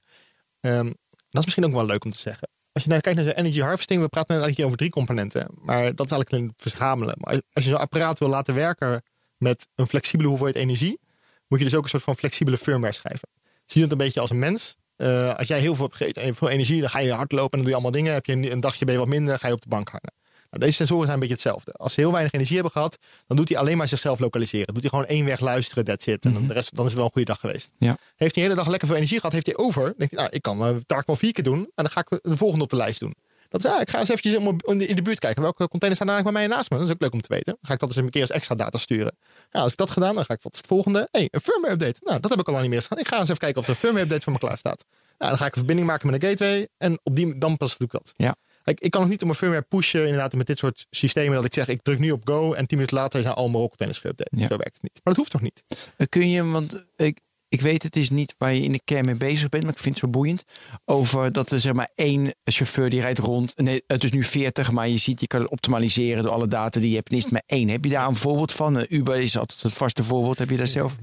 ehm, dat is misschien ook wel leuk om te zeggen. Als je naar kijkt naar de energy harvesting, we praten eigenlijk hier over drie componenten. Maar dat is eigenlijk alleen het verzamelen. Maar als je zo'n apparaat wil laten werken met een flexibele hoeveelheid energie, moet je dus ook een soort van flexibele firmware schrijven. Zie het een beetje als een mens. Eh, als jij heel veel hebt gegeten en veel energie, dan ga je hardlopen en dan doe je allemaal dingen. Heb je een, een dagje ben je wat minder, ga je op de bank hangen. Nou, deze sensoren zijn een beetje hetzelfde. Als ze heel weinig energie hebben gehad, dan doet hij alleen maar zichzelf lokaliseren. Doet hij gewoon één weg luisteren, that's it. En dan, de rest, dan is het wel een goede dag geweest. Ja. Heeft hij de hele dag lekker veel energie gehad, heeft hij over. Denkt hij, nou, ik kan mijn taak wel vier keer doen. En dan ga ik de volgende op de lijst doen. Dat is, ja, ik ga eens eventjes in de- in buurt kijken. Welke containers staan eigenlijk bij mij naast me? Dat is ook leuk om te weten. Dan ga ik dat eens een keer als extra data sturen. Ja, als ik dat gedaan, dan ga ik wat het volgende. hey, een firmware update. Nou, dat heb ik al lang niet meer gedaan. Ik ga eens even kijken of de firmware update voor me klaar staat. Nou, dan ga ik een verbinding maken met een gateway. En op die, dan pas doe ik dat. Ja. Ik, ik kan nog niet op mijn firmware pushen inderdaad met dit soort systemen. Dat ik zeg, ik druk nu op go en tien minuten later zijn al mijn containers geüpdate. Ja. Zo werkt het niet. Maar dat hoeft toch niet? Eh, Kun je, want ik, ik weet het is niet waar je in de kern mee bezig bent, maar ik vind het zo boeiend. Over dat er zeg maar één chauffeur die rijdt rond. Nee, het is nu 40, maar je ziet, je kan het optimaliseren door alle data die je hebt. En is het maar één. Heb je daar een voorbeeld van? Eh, Uber is altijd het vaste voorbeeld. Heb je daar zelf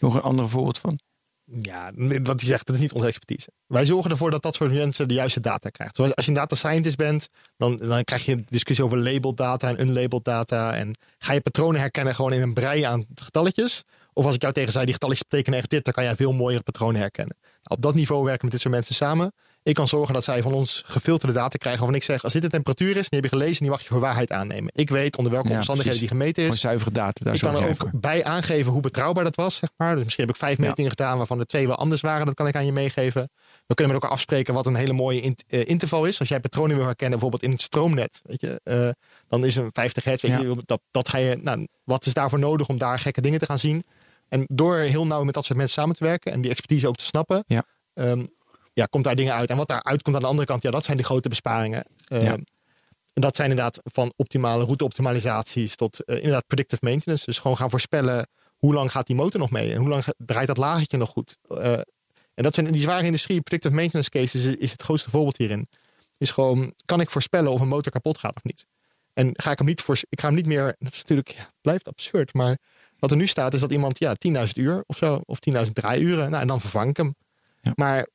nog een ander voorbeeld van? Ja, wat je zegt, dat is niet onze expertise. Wij zorgen ervoor dat dat soort mensen de juiste data krijgt. Als je een data scientist bent, dan, dan krijg je discussie over labeled data en unlabeled data. En ga je patronen herkennen gewoon in een brei aan getalletjes? Of als ik jou tegen zei, die getalletjes betekenen echt dit, dan kan jij veel mooiere patronen herkennen. Nou, op dat niveau werken we met dit soort mensen samen. Ik kan zorgen dat zij van ons gefilterde data krijgen. Waarvan ik zeg, als dit de temperatuur is, die heb je gelezen, die mag je voor waarheid aannemen. Ik weet onder welke Ja, omstandigheden die gemeten is. Zuivere data. Daar Ik kan er ook voor. bij aangeven hoe betrouwbaar dat was, zeg maar. Dus misschien heb ik vijf Ja. metingen gedaan waarvan er twee wel anders waren. Dat kan ik aan je meegeven. We kunnen met elkaar afspreken wat een hele mooie int- eh, interval is. Als jij patronen wil herkennen, bijvoorbeeld in het stroomnet, weet je, eh, dan is een 50 hertz. Weet Ja. je, dat, dat ga je, nou, wat is daarvoor nodig om daar gekke dingen te gaan zien? En door heel nauw met dat soort mensen samen te werken en die expertise ook te snappen, Ja. ehm, ja, komt daar dingen uit. En wat daaruit komt aan de andere kant, ja, dat zijn de grote besparingen. Ehm, Ja. en dat zijn inderdaad van optimale routeoptimalisaties tot eh, inderdaad predictive maintenance. Dus gewoon gaan voorspellen hoe lang gaat die motor nog mee en hoe lang draait dat lagertje nog goed. Eh, en dat zijn in die zware industrie, predictive maintenance cases is, is het grootste voorbeeld hierin. Is gewoon, kan ik voorspellen of een motor kapot gaat of niet? En ga ik hem niet voor, ik ga hem niet meer, dat is natuurlijk, ja, blijft absurd, maar wat er nu staat is dat iemand, ja, 10.000 uur of zo, of 10.000 draaiuren, nou en dan vervang ik hem. Ja. Maar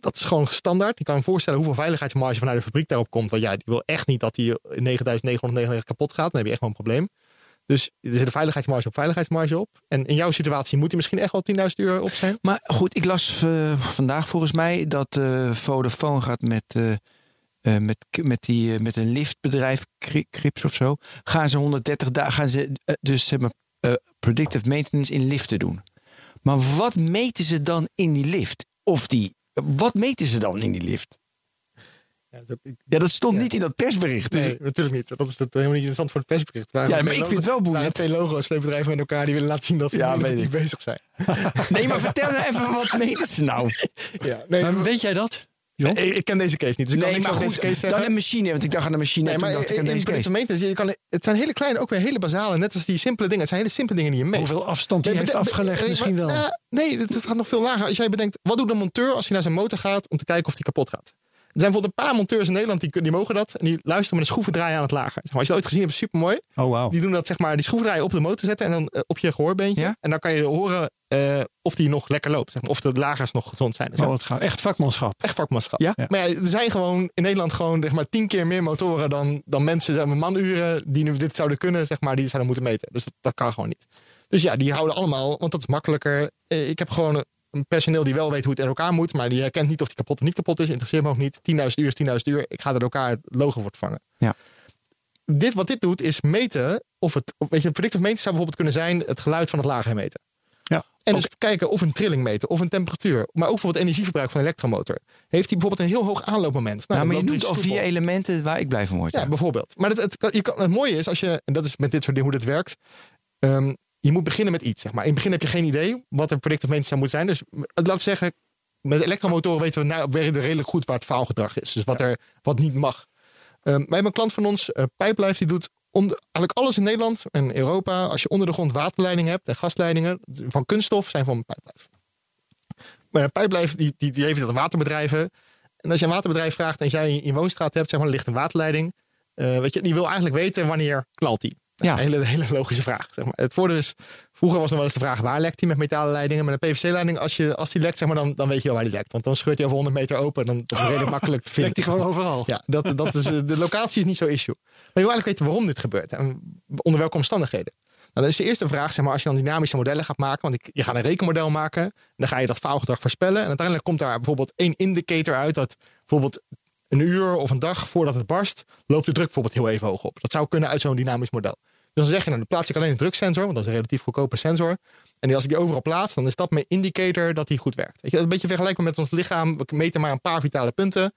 dat is gewoon standaard. Je kan je voorstellen hoeveel veiligheidsmarge vanuit de fabriek daarop komt. Want ja, die wil echt niet dat die in 9999 kapot gaat. Dan heb je echt wel een probleem. Dus er zit een veiligheidsmarge op veiligheidsmarge op. En in jouw situatie moet die misschien echt wel 10.000 uur op zijn. Maar goed, ik las eh, vandaag volgens mij dat eh, Vodafone gaat met, eh, met, met, die, met een liftbedrijf, Cri- Crips of zo. Gaan ze 130 dagen, gaan ze dus zeg maar, predictive maintenance in liften doen. Maar wat meten ze dan in die lift? Of die, wat meten ze dan in die lift? Ja, dat, ik- Ja, dat stond Ja. niet in dat persbericht. Dus nee, natuurlijk niet. Dat is dat helemaal niet interessant voor het persbericht. Ja, twee maar ik vind het wel boeiend. Twee logo's, twee bedrijven met elkaar die willen laten zien dat ze Ja, niet bezig zijn. Nee, maar vertel nou even wat meten ze nou? Ja, nee, Maar weet jij dat? Ik, ik ken deze case niet. Dus ik kan Nee, niks maar goed, deze case zeggen. dan een machine. Want ik dacht aan de machine Nee, maar dacht ik aan deze case. maintenance, je kan, het zijn hele kleine, ook weer hele basale, net als die simpele dingen. Het zijn hele simpele dingen die je meet. Hoeveel afstand heeft bede- afgelegd nee, misschien wel. eh, nee, het, het gaat nog veel lager. Als jij bedenkt, wat doet een monteur als hij naar zijn motor gaat om te kijken of die kapot gaat? Er zijn bijvoorbeeld een paar monteurs in Nederland die, die mogen dat. En die luisteren met een schroevendraaier aan het lager. Zeg maar, als je dat ooit gezien hebt, super mooi. Oh, wauw. Die doen dat, zeg maar, die schroevendraaier op de motor zetten en dan eh, op je gehoorbeentje. Ja? En dan kan je horen eh, of die nog lekker loopt. Zeg maar, of de lagers nog gezond zijn. Dus Oh, wat gaaf. Echt vakmanschap. Echt vakmanschap. Ja? Ja. Maar ja, er zijn gewoon in Nederland gewoon zeg maar, tien keer meer motoren dan, dan mensen, zeg maar, manuren, die nu dit zouden kunnen, zeg maar, die zouden moeten meten. Dus dat, dat kan gewoon niet. Dus ja, die houden allemaal, want dat is makkelijker. Eh, Ik heb gewoon een- personeel die wel weet hoe het in elkaar moet, maar die herkent niet of die kapot of niet kapot is. Interesseert me ook niet. 10.000 uur is 10.000 uur. Ik ga er elkaar het logo wordt vangen. Ja. Dit, wat dit doet, is meten of het, weet je, predictive maintenance zou bijvoorbeeld kunnen zijn het geluid van het lager meten. Ja. En dus kijken of een trilling meten, of een temperatuur. Maar ook bijvoorbeeld energieverbruik van een elektromotor. Heeft hij bijvoorbeeld een heel hoog aanloopmoment? Nou, Ja, maar je noemt er al vier elementen waar ik blij van word. Ja, bijvoorbeeld. Maar het, het, kan- je kan, het mooie is, als je, en dat is met dit soort dingen hoe dit werkt. ehm, je moet beginnen met iets. Zeg maar. In het begin heb je geen idee wat een predictive maintenance zou moeten zijn. Dus m- laten we zeggen, met elektromotoren weten we nou, redelijk goed waar het faalgedrag is. Dus wat, er, wat niet mag. Ehm, wij hebben een klant van ons, uh, Pijplijf, die doet onder, eigenlijk alles in Nederland en Europa. Als je onder de grond waterleidingen hebt en gasleidingen van kunststof, zijn van Pijplijf. Maar Pijplijf, die, die, die heeft aan waterbedrijven. En als je een waterbedrijf vraagt en jij in je woonstraat hebt, zeg maar, er ligt een waterleiding. eh, weet je, die wil eigenlijk weten wanneer knalt die. Ja. Een hele, hele logische vraag. Zeg maar. Het voordeel is, vroeger was nog wel eens de vraag waar lekt die met metalen leidingen. Met een PVC-leiding, als, je, als die lekt, zeg maar, dan, dan weet je wel waar die lekt. Want dan scheurt hij over 100 meter open. Dan dat is redelijk makkelijk te vinden. Lekt die gewoon overal. Ja, dat, dat is, eh, de locatie is niet zo issue. Maar je wil eigenlijk weten waarom dit gebeurt. En onder welke omstandigheden. Nou, dat is de eerste vraag, zeg maar, als je dan dynamische modellen gaat maken. Want ik- je gaat een rekenmodel maken. Dan ga je dat faalgedrag voorspellen. En uiteindelijk komt daar bijvoorbeeld één indicator uit. Dat bijvoorbeeld een uur of een dag voordat het barst, loopt de druk bijvoorbeeld heel even hoog op. Dat zou kunnen uit zo'n dynamisch model. Dus dan zeg je, nou, dan plaats ik alleen een druksensor, want dat is een relatief goedkope sensor. En als ik die overal plaats, dan is dat mijn indicator dat die goed werkt. Weet je, dat is een beetje vergelijkbaar met ons lichaam. We meten maar een paar vitale punten.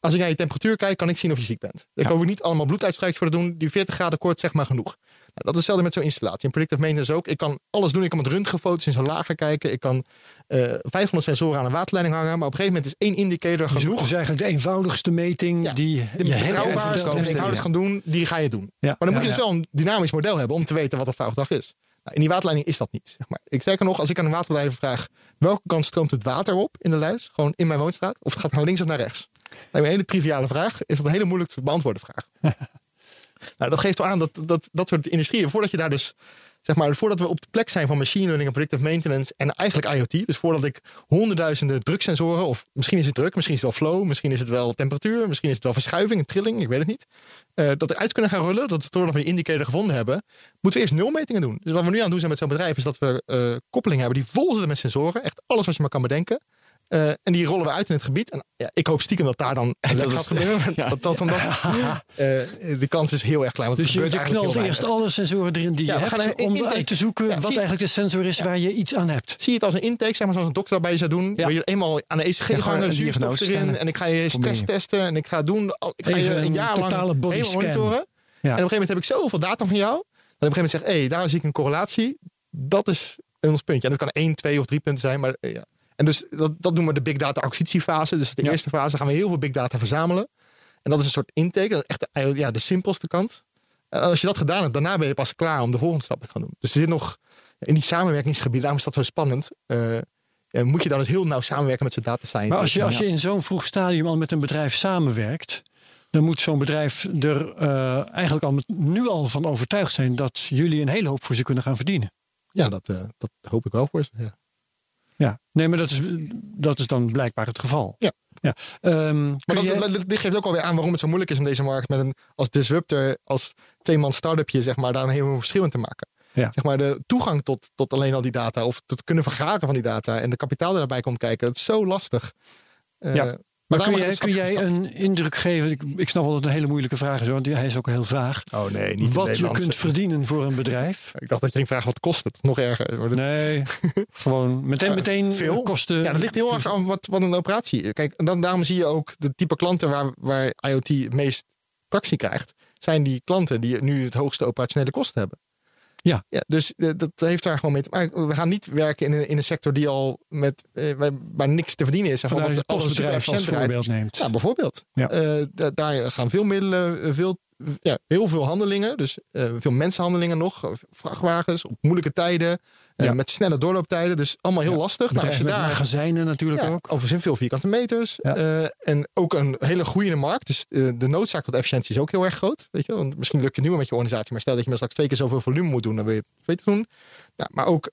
Als ik naar je temperatuur kijk, kan ik zien of je ziek bent. Ik hoef niet allemaal bloeduitstrijkjes voor te doen. Die 40 graden koorts zeg maar genoeg. Nou, dat is hetzelfde met zo'n installatie. In predictive maintenance ook. Ik kan alles doen. Ik kan met röntgenfoto's in zo'n lager kijken. Ik kan eh 500 sensoren aan een waterleiding hangen. Maar op een gegeven moment is één indicator Dus genoeg. het is eigenlijk de eenvoudigste meting Ja, die de je betrouwbaarste en gaan doen, die ga je doen. Ja, Maar dan moet je dus wel een dynamisch model hebben om te weten wat dat foutdag is. Nou, in die waterleiding is dat niet. Zeg maar. Ik sterker nog, als ik aan een waterleiding vraag welke kant stroomt het water op in de luis, gewoon in mijn woonstraat, of het gaat naar links of naar rechts. Lijkt me een hele triviale vraag. Is dat een hele moeilijk te beantwoorden vraag. nou, dat geeft wel aan dat, dat dat soort industrieën, voordat je daar dus, zeg maar, voordat we op de plek zijn van machine learning en predictive maintenance en eigenlijk IoT, dus voordat ik honderdduizenden druksensoren, of misschien is het druk, misschien is het wel flow, misschien is het wel temperatuur, misschien is het wel verschuiving, trilling, ik weet het niet, eh, dat eruit kunnen gaan rullen, dat we voordat we die indicator gevonden hebben, moeten we eerst nulmetingen doen. Dus wat we nu aan het doen zijn met zo'n bedrijf, is dat we eh koppelingen hebben die vol zitten met sensoren, echt alles wat je maar kan bedenken. Eh, en die rollen we uit in het gebied. En ja, ik hoop stiekem dat daar dan een dat gaat gebeuren. ja. Dat, dat, dat, eh, de kans is heel erg klein. Want Dus je, knalt eerst alle sensoren erin die je gaan hebt om intake- uit te zoeken wat eigenlijk de sensor is waar je iets aan hebt. Zie je het als een intake, zeg maar zoals een dokter bij je zou doen. Waar je eenmaal aan de ECG hangen, een zuurstof erin. En ik ga je stress testen. En ik ga doen. Ik ga je een jaar lang helemaal monitoren. En op een gegeven moment heb ik zoveel data van jou. Dat ik op een gegeven moment zeg, hé, hey, daar zie ik een correlatie. Dat is ons puntje. En dat kan één, twee of drie punten zijn. Maar eh, ja. En dus dat, dat noemen we de big data acquisitiefase. Dus de Ja. eerste fase gaan we heel veel big data verzamelen. En dat is een soort intake. Dat is echt de, ja, de simpelste kant. En als je dat gedaan hebt, daarna ben je pas klaar om de volgende stap te gaan doen. Dus er zit nog in die samenwerkingsgebieden, daarom is dat zo spannend. eh, moet je dan dus heel nauw samenwerken met z'n data scientists. Maar als je, als je in zo'n vroeg stadium al met een bedrijf samenwerkt, dan moet zo'n bedrijf er eh, eigenlijk al met- nu al van overtuigd zijn dat jullie een hele hoop voor ze kunnen gaan verdienen. Ja, dat, eh, dat hoop ik wel voor ze. Ja. Ja, nee, maar dat is, dat is dan blijkbaar het geval. Ja. ja. Ehm, Maar dat, je- dit geeft ook alweer aan waarom het zo moeilijk is om deze markt met een als disruptor, als tweeman start-upje, zeg maar, daar een heel verschil in te maken. Ja. Zeg maar, de toegang tot, tot alleen al die data, of tot het kunnen vergaren van die data en de kapitaal die daarbij komt kijken, dat is zo lastig. Eh, Ja. Maar kun jij, kun jij een indruk geven? Ik, ik snap wel dat het een hele moeilijke vraag is, want hij is ook heel vaag. Oh nee, niet Wat je kunt verdienen voor een bedrijf? Ik dacht dat je ging vragen wat kost het. Nog erger. Wordt het- Nee, gewoon meteen, Eh, meteen veel? kosten. Ja, dat ligt heel erg aan wat, wat een operatie. Kijk, en dan, daarom zie je ook de type klanten waar, waar IoT het meest tractie krijgt. Zijn die klanten die nu het hoogste operationele kosten hebben. Ja. ja dus eh, dat heeft daar gewoon mee te maken. We gaan niet werken in een, in een sector die al met, eh, waar, niks te verdienen is. En wat alles super efficiënt voorbeeld neemt. Ja, bijvoorbeeld. Ja. Eh, da- daar gaan veel middelen, veel, ja, heel veel handelingen. Dus eh, veel mensenhandelingen nog. eh, Vrachtwagens op moeilijke tijden. eh, Ja. Met snelle doorlooptijden. Dus allemaal heel lastig. Nou, als je daar magazijnen natuurlijk ook. Over veel vierkante meters. En ook een hele groeiende markt. Dus de noodzaak tot efficiëntie is ook heel erg groot. Weet je? Want misschien lukt het nu wel met je organisatie. Maar stel dat je maar straks twee keer zoveel volume moet doen. Dan wil je het beter doen. Nou, maar ook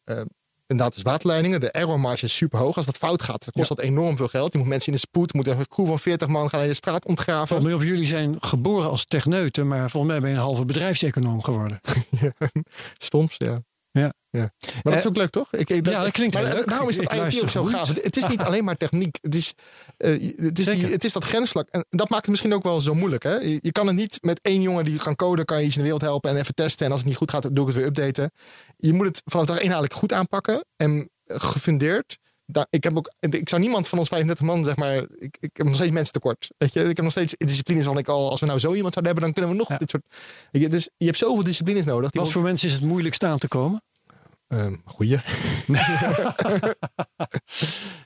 inderdaad dus waterleidingen. De error marge is super hoog. Als dat fout gaat, dan kost dat enorm veel geld. Je moet mensen in de spoed. Moet een crew van 40 man gaan in de straat ontgraven. Valt mij op, jullie zijn geboren als techneuten, maar volgens mij ben je een halve bedrijfseconoom geworden. Stoms, ja. Ja. ja. Maar dat is ook leuk, toch? Ik, ik- Ja, dat klinkt maar heel leuk. Daarom is dat IoT luister ook zo gaaf. Het is niet alleen maar techniek. Het is, eh, het, is die, het is dat grensvlak. En dat maakt het misschien ook wel zo moeilijk. Hè? Je, je kan het niet met één jongen die kan coden, kan je iets in de wereld helpen en even testen. En als het niet goed gaat, doe ik het weer updaten. Je moet het vanaf dag één eigenlijk goed aanpakken. En gefundeerd. Daar, ik, heb ook, ik zou niemand van ons 35 man, zeg maar. Ik, ik heb nog steeds mensen tekort. Weet je? Ik heb nog steeds disciplines van ik al. Als we nou zo iemand zouden hebben, dan kunnen we nog Ja. dit soort. Je, dus je hebt zoveel disciplines nodig. Wat voor mensen is het moeilijkst aan te komen? Ehm, goeie.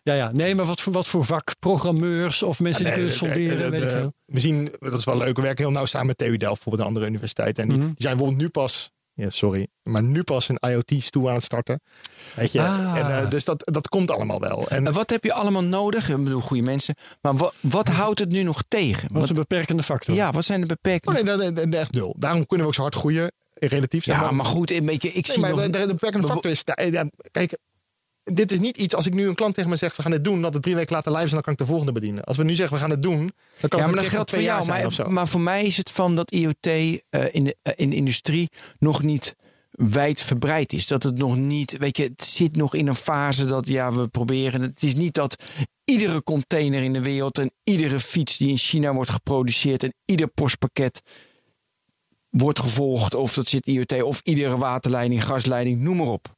Ja, ja. Nee, maar wat voor, wat voor vak? Programmeurs of mensen die Nee, kunnen solderen, de- weet ik de- veel. We zien, dat is wel leuk, we werken heel nauw samen met TU Delft, bijvoorbeeld een andere universiteit. En die, Mhm. die zijn bijvoorbeeld nu pas, ja, sorry, maar nu pas een IoT-stoel aan het starten. Weet je? Ah. En, eh, dus dat, dat komt allemaal wel. En En wat heb je allemaal nodig? Ik bedoel, goede mensen. Maar wat, wat houdt het nu nog tegen? Wat is een beperkende factor? ja, wat zijn de oh, beperkingen? nee, dat, echt nul. Daarom kunnen we ook zo hard groeien, relatief. zeg ja, maar goed, een beetje, ik Nee, zie maar nog... de, de, de beperkende factor is, ja, kijk, dit is niet iets, als ik nu een klant tegen me zeg, we gaan dit doen, dat het drie weken later live is, dan kan ik de volgende bedienen. Als we nu zeggen, we gaan het doen, dan kan Ja, het maar dat geldt voor jou. zijn of zo. Maar, maar voor mij is het van dat IoT eh, in, de, eh, in de industrie nog niet wijd verbreid is. Dat het nog niet, weet je, het zit nog in een fase dat ja, we proberen. Het is niet dat iedere container in de wereld en iedere fiets die in China wordt geproduceerd en ieder postpakket wordt gevolgd. Of dat zit IoT, of iedere waterleiding, gasleiding, noem maar op.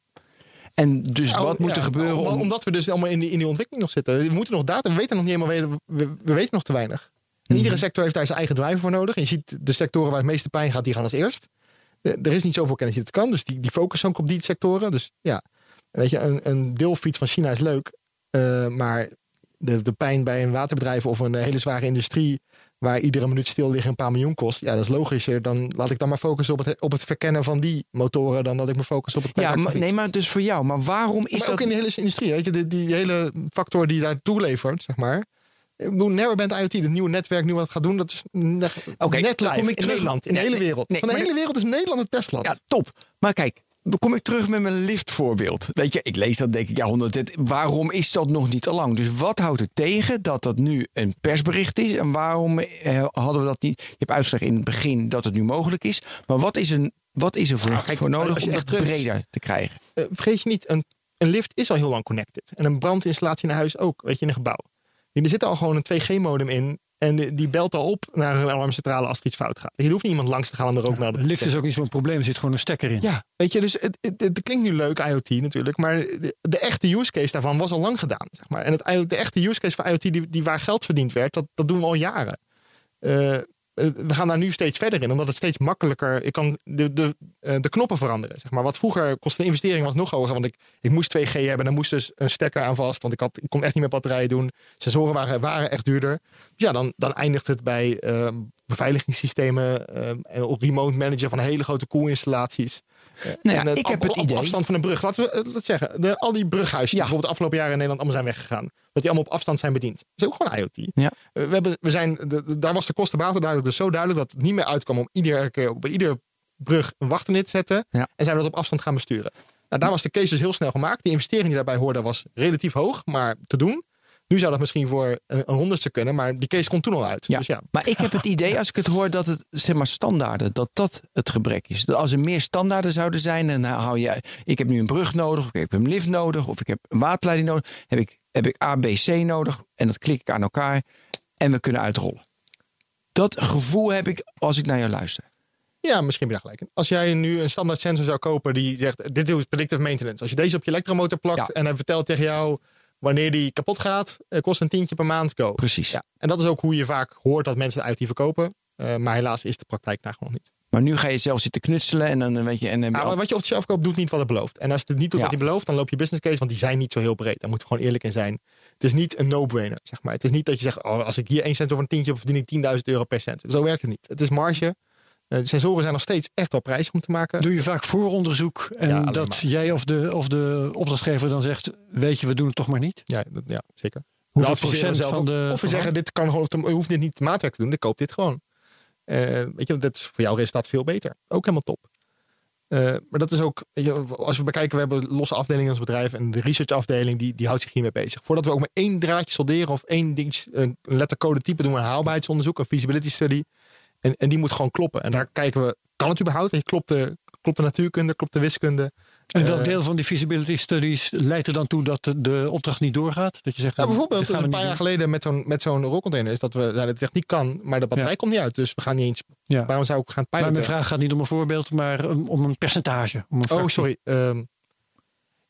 En dus Nou, wat moet er gebeuren om- om... Omdat we dus allemaal in die, in die ontwikkeling nog zitten. We moeten nog data, we weten nog niet helemaal, we, we, we weten nog te weinig. En Mhm. iedere sector heeft daar zijn eigen driver voor nodig. En je ziet de sectoren waar het meeste pijn gaat, die gaan als eerst. Eh, Er is niet zoveel kennis die het kan, dus die, die focussen ook op die sectoren. Dus ja, weet je, een, een deelfiets van China is leuk. eh, maar de, de pijn bij een waterbedrijf of een hele zware industrie... waar iedere minuut stil liggen een paar miljoen kost... ja, dat is logischer. Dan laat ik dan maar focussen op het, op het verkennen van die motoren... dan dat ik me focus op het ja, maar, nee, maar dus voor jou. Maar waarom is Maar dat... ook in de hele industrie, weet je, die, die hele factor die daar toelevert, zeg maar. Narrowband IoT, het nieuwe netwerk, nu wat het gaat doen, dat is net live kom ik in terug- Nederland, in Nee, de hele wereld. nee, Van de hele wereld is Nederland het testland. Ja, top. Maar kijk, kom ik terug met mijn liftvoorbeeld. Weet je, ik lees dat denk ik, ja, 100, waarom is dat nog niet al lang? Dus wat houdt het tegen dat dat nu een persbericht is? En waarom eh, hadden we dat niet? Je hebt uitgelegd in het begin dat het nu mogelijk is. Maar wat is, een, wat is er voor, Nou, kijk, voor nodig om dat terug breder te krijgen? Eh, vergeet je niet, een, een lift is al heel lang connected. En een brandinstallatie in een huis ook, weet je, in een gebouw. Er zit al gewoon een 2G-modem in. En die, die belt al op naar een alarmcentrale als er iets fout gaat. Je hoeft niet iemand langs te gaan om er ook naar De lift is ook niet zo'n probleem, er zit gewoon een stekker in. Ja, weet je, dus het, het, het klinkt nu leuk, IoT natuurlijk, maar de, de echte use case daarvan was al lang gedaan. Zeg maar. En het, de echte use case van IoT, die, die waar geld verdiend werd, dat, dat doen we al jaren. Eh, we gaan daar nu steeds verder in, omdat het steeds makkelijker. Ik kan de, de, eh, de knoppen veranderen. Zeg maar. Wat vroeger kostte de investering was nog hoger, want ik, ik moest 2G hebben, dan moest dus een stekker aan vast, want ik, had, ik kon echt niet met batterijen doen. Sensoren waren, waren echt duurder. Ja, dan, dan eindigt het bij eh, beveiligingssystemen eh, en op remote manager van hele grote. Nou ja, En, eh, ik heb op- het op idee. afstand van een brug. Laten we laten zeggen, de, al die brughuizen die Ja. bijvoorbeeld de afgelopen jaren in Nederland allemaal zijn weggegaan. Dat die allemaal op afstand zijn bediend. Dat is ook gewoon IoT. Ja. Eh, we hebben, we zijn, de, de- daar was de kostenbaten duidelijk dus zo duidelijk dat het niet meer uitkwam om iedere keer bij iedere brug een wachternit te zetten. En zijn we dat op afstand gaan besturen. Nou, daar was de case dus heel snel gemaakt. Die investering die daarbij hoorde was relatief hoog, maar te doen. Nu zou dat misschien voor een, een honderdste kunnen, maar die case komt toen al uit. Ja, Dus ja, maar ik heb het idee, als ik het hoor, dat het zeg maar standaarden, dat dat het gebrek is. Dat als er meer standaarden zouden zijn, dan hou je, ik heb nu een brug nodig, of ik heb een lift nodig, of ik heb een waterleiding nodig, heb ik, heb ik A, B, C nodig en dat klik ik aan elkaar en we kunnen uitrollen. Dat gevoel heb ik als ik naar jou luister. Ja, misschien ben je gelijk. Als jij nu een standaard sensor zou kopen die zegt: Dit is predictive maintenance. Als je deze op je elektromotor plakt Ja. en hij vertelt tegen jou wanneer die kapot gaat, eh, kost een tientje per maand, go. Precies. Ja. En dat is ook hoe je vaak hoort dat mensen uit die verkopen. Eh, maar helaas is de praktijk daar gewoon niet. Maar nu ga je zelf zitten knutselen en dan weet je. En dan je Nou, al- wat je officieel afkoopt, doet niet wat het belooft. En als het niet doet Ja. wat hij belooft, dan loop je business case, want die zijn niet zo heel breed. Daar moeten we gewoon eerlijk in zijn. Het is niet een no-brainer, zeg maar. Het is niet dat je zegt, oh, als ik hier één cent of een tientje heb, verdien ik 10.000 euro per cent. Zo werkt het niet. Het is marge. Eh, de sensoren zijn nog steeds echt wel prijzig om te maken. Doe je vaak vooronderzoek en Ja, dat maar. jij of de, of de opdrachtgever dan zegt, weet je, we doen het toch maar niet? Ja, dat, ja zeker. Hoeveel procent zelf van ook. de... Of we zeggen, dit kan gewoon, je hoeft dit niet maatwerk te doen, ik koop dit gewoon. Eh, weet je, dat is voor jouw resultaat veel beter. Ook helemaal top. Eh, maar dat is ook, weet je, als we bekijken, we hebben losse afdelingen in ons bedrijf en de researchafdeling die, die houdt zich hiermee bezig. Voordat we ook maar één draadje solderen of één ding, een lettercode type doen we een haalbaarheidsonderzoek, een feasibility study. En, en die moet gewoon kloppen. En daar kijken we, kan het überhaupt? Je, Klopt de, klopt de natuurkunde, klopt de wiskunde? En welk Eh, deel van die feasibility studies leidt er dan toe dat de, opdracht niet doorgaat? Dat je zegt, Ja, bijvoorbeeld een paar jaar doen. geleden met zo'n, met zo'n rolcontainer is dat we, ja, de techniek kan, maar de batterij Ja. komt niet uit. Dus we gaan niet eens, Ja. waarom zou ik gaan Maar piloten? mijn vraag gaat niet om een voorbeeld, maar om, om een percentage. Om een Oh, sorry. Ehm,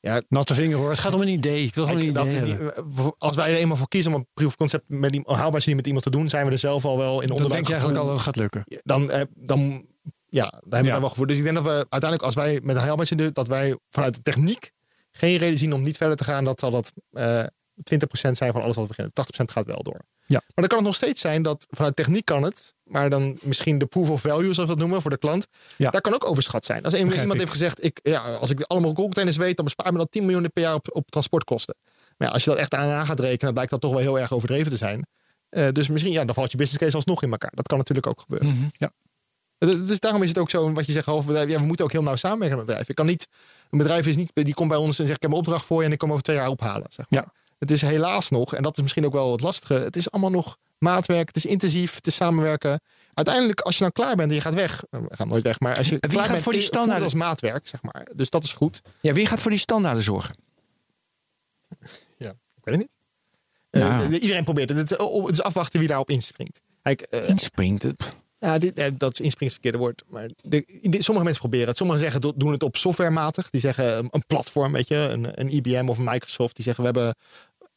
ja, Natte vinger hoor. Het gaat om een idee. Ik wil gewoon een idee dat, die- als wij er eenmaal voor kiezen om een proof of concept met die, haalbaarheidsstudie met iemand te doen, zijn we er zelf al wel in Dan onderbuik denk je eigenlijk al dat het gaat lukken. Dan, eh, dan ja, daar hebben we Ja. daar wel voor. Dus ik denk dat we uiteindelijk, als wij met een haalbaarheidsstudie, dat wij vanuit de techniek geen reden zien om niet verder te gaan. Dat zal dat eh 20% zijn van alles wat we beginnen. 80% gaat wel door. Ja. Maar dan kan het nog steeds zijn dat vanuit techniek kan het, maar dan misschien de proof of value, zoals we dat noemen, voor de klant, Ja. daar kan ook overschat zijn. Als een, iemand ik. heeft gezegd, ik, ja, als ik allemaal rolcontainers weet, dan bespaar me dat 10 miljoen per jaar op, op transportkosten. Maar ja, als je dat echt aan gaat rekenen, dan blijkt dat toch wel heel erg overdreven te zijn. Eh, dus misschien, ja, dan valt je business case alsnog in elkaar. Dat kan natuurlijk ook gebeuren. Mhm. Eh, Dus daarom is het ook zo, wat je zegt, ja, we moeten ook heel nauw samenwerken met bedrijven. Ik kan niet, een bedrijf is niet, die komt bij ons en zegt, ik heb een opdracht voor je en ik kom over twee jaar ophalen. Zeg maar. Ja. Het is helaas nog, en dat is misschien ook wel het lastige, het is allemaal nog maatwerk, het is intensief, het is samenwerken. Uiteindelijk, als je dan klaar bent en je gaat weg, eh, we gaan nooit weg, maar als je wie klaar gaat bent, voor die eh, standaarden? als maatwerk, zeg maar. Dus dat is goed. Ja, wie gaat voor die standaarden zorgen? Ja, ik weet het niet. Eh, iedereen probeert het. Het is, oh, het is afwachten wie daarop inspringt. Kijk, eh, Inspringt het. ja, dit, eh, dat is inspringt het verkeerde woord. Maar de, de- sommige mensen proberen het. Sommigen zeggen, do- doen het op softwarematig. Die zeggen een, een platform, weet je, een, een IBM of een Microsoft. Die zeggen, we hebben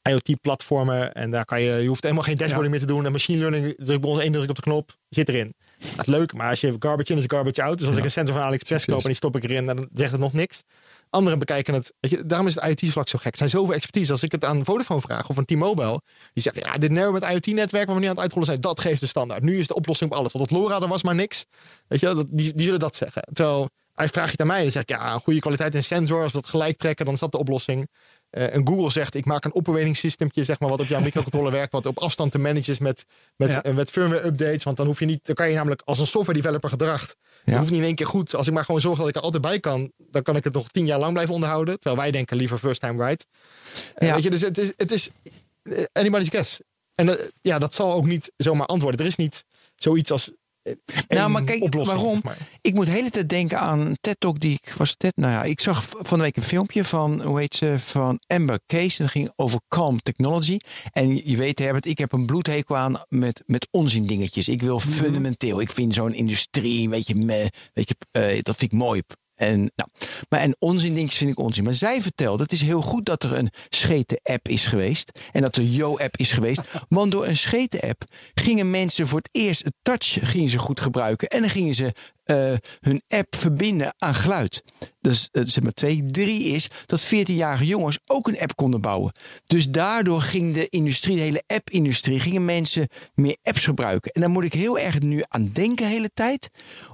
IoT-platformen en daar kan je, je hoeft helemaal geen dashboarding meer te doen. En machine learning, druk bij ons één druk op de knop, zit erin. Dat is leuk, maar als je garbage in is garbage out. Dus als ik een sensor van AliExpress koop en die stop ik erin, dan zegt het nog niks. Anderen bekijken het. Weet je, daarom is het IoT-vlak zo gek. Er zijn zoveel expertise. Als ik het aan Vodafone vraag of aan T-Mobile, die zeggen, ja, dit narrow met IoT-netwerk waar we nu aan het uitrollen zijn, dat geeft de standaard. Nu is de oplossing op alles. Want het LoRa, er was maar niks. Weet je, dat, die, die zullen dat zeggen. Terwijl hij vraagt het aan mij, dan zeg ik, ja, een goede kwaliteit in sensor, als we dat gelijk trekken, dan is dat de oplossing. Eh, en Google zegt, ik maak een operating systemtje, zeg maar, wat op jouw microcontroller werkt, wat op afstand te managen is met, met, Ja. eh, met firmware updates. Want dan hoef je niet, dan kan je namelijk als een software developer gedrag, je Ja. hoeft niet in één keer goed. Als ik maar gewoon zorg dat ik er altijd bij kan, dan kan ik het nog tien jaar lang blijven onderhouden. Terwijl wij denken liever first time right. Eh, Ja. Weet je, dus het is, het is anybody's guess. En ja, dat zal ook niet zomaar antwoorden. Er is niet zoiets als Nou, één maar kijk, oplossing, waarom? maar. Ik moet de hele tijd denken aan een TED-talk die ik was. TED, nou ja, ik zag van de week een filmpje van, hoe heet ze, van Amber Case. En dat ging over calm technology. En je- weet, Herbert, ik heb een bloedhekel aan met, met onzin dingetjes. Ik wil fundamenteel. Ik vind zo'n industrie, weet je, me, weet je eh, dat vind ik mooi. En, nou, maar en onzin dingetjes vind ik onzin. Maar zij vertelde, het is heel goed dat er een scheten-app is geweest. En dat er Yo-app is geweest. Want door een scheten-app gingen mensen voor het eerst het touch gingen ze goed gebruiken. En dan gingen ze eh, hun app verbinden aan geluid. Dus eh, zeg maar twee. Drie is dat 14-jarige jongens ook een app konden bouwen. Dus daardoor ging de industrie, de hele app-industrie, gingen mensen meer apps gebruiken. En daar moet ik heel erg nu aan denken de hele tijd.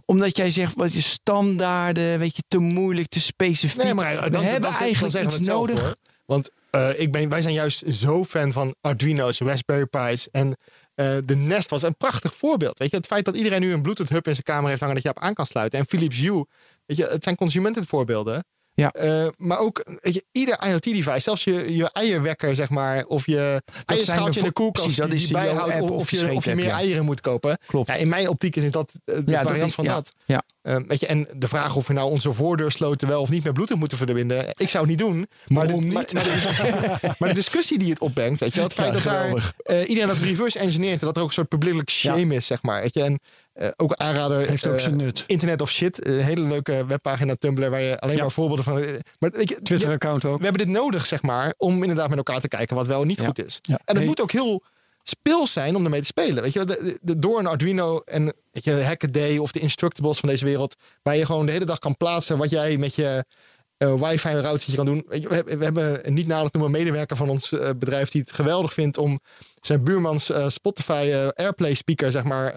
Omdat jij zegt, wat je standaarden, weet je, te moeilijk, te specifiek. Nee, maar we dan, hebben dan, eigenlijk iets nodig. hoor. Want eh, ik ben, wij zijn juist zo fan van Arduino's, Raspberry Pi's. En eh, de Nest was een prachtig voorbeeld. Weet je? Het feit dat iedereen nu een Bluetooth hub in zijn kamer heeft hangen dat je op aan kan sluiten. En Philips Hue. Weet je, het zijn consumentenvoorbeelden. Ja. Eh, maar ook weet je, ieder IoT-device, zelfs je, je eierwekker, zeg maar, of je eierschaaltje in de koelkast precies, die, bijhoudt, of, of je, of je meer ja. eieren moet kopen. Klopt. Ja, in mijn optiek is dat eh, de Ja, dat variant is- van dat. Ja. Eh, weet je, en de vraag of we nou onze voordeursloten wel of niet met Bluetooth moeten verbinden. Ik zou het niet doen. Maar, de, Waarom niet? maar, de, maar de discussie die het opbrengt, weet je, het feit dat daar iedereen dat reverse engineert en dat er ook een soort public shame is, zeg maar. Weet je, en eh, ook aanrader. Heeft ook eh, zijn nut. Internet of shit, een hele leuke webpagina Tumblr waar je alleen Ja. maar voorbeelden van. eh, Maar je, je- Twitter-account ook. we hebben dit nodig, zeg maar, om inderdaad met elkaar te kijken wat wel en niet Ja. goed is. Ja. En het Hey. moet ook heel speels zijn om ermee te spelen. Weet je, de, de, de- door een Arduino en weet je, de Hackaday of de Instructables van deze wereld, waar je gewoon de hele dag kan plaatsen wat jij met je eh, wifi routertje kan doen. Weet je, we, hebben- we hebben een niet nader noemen medewerker van ons eh, bedrijf die het geweldig vindt om zijn buurmans eh, Spotify eh, Airplay speaker, zeg maar.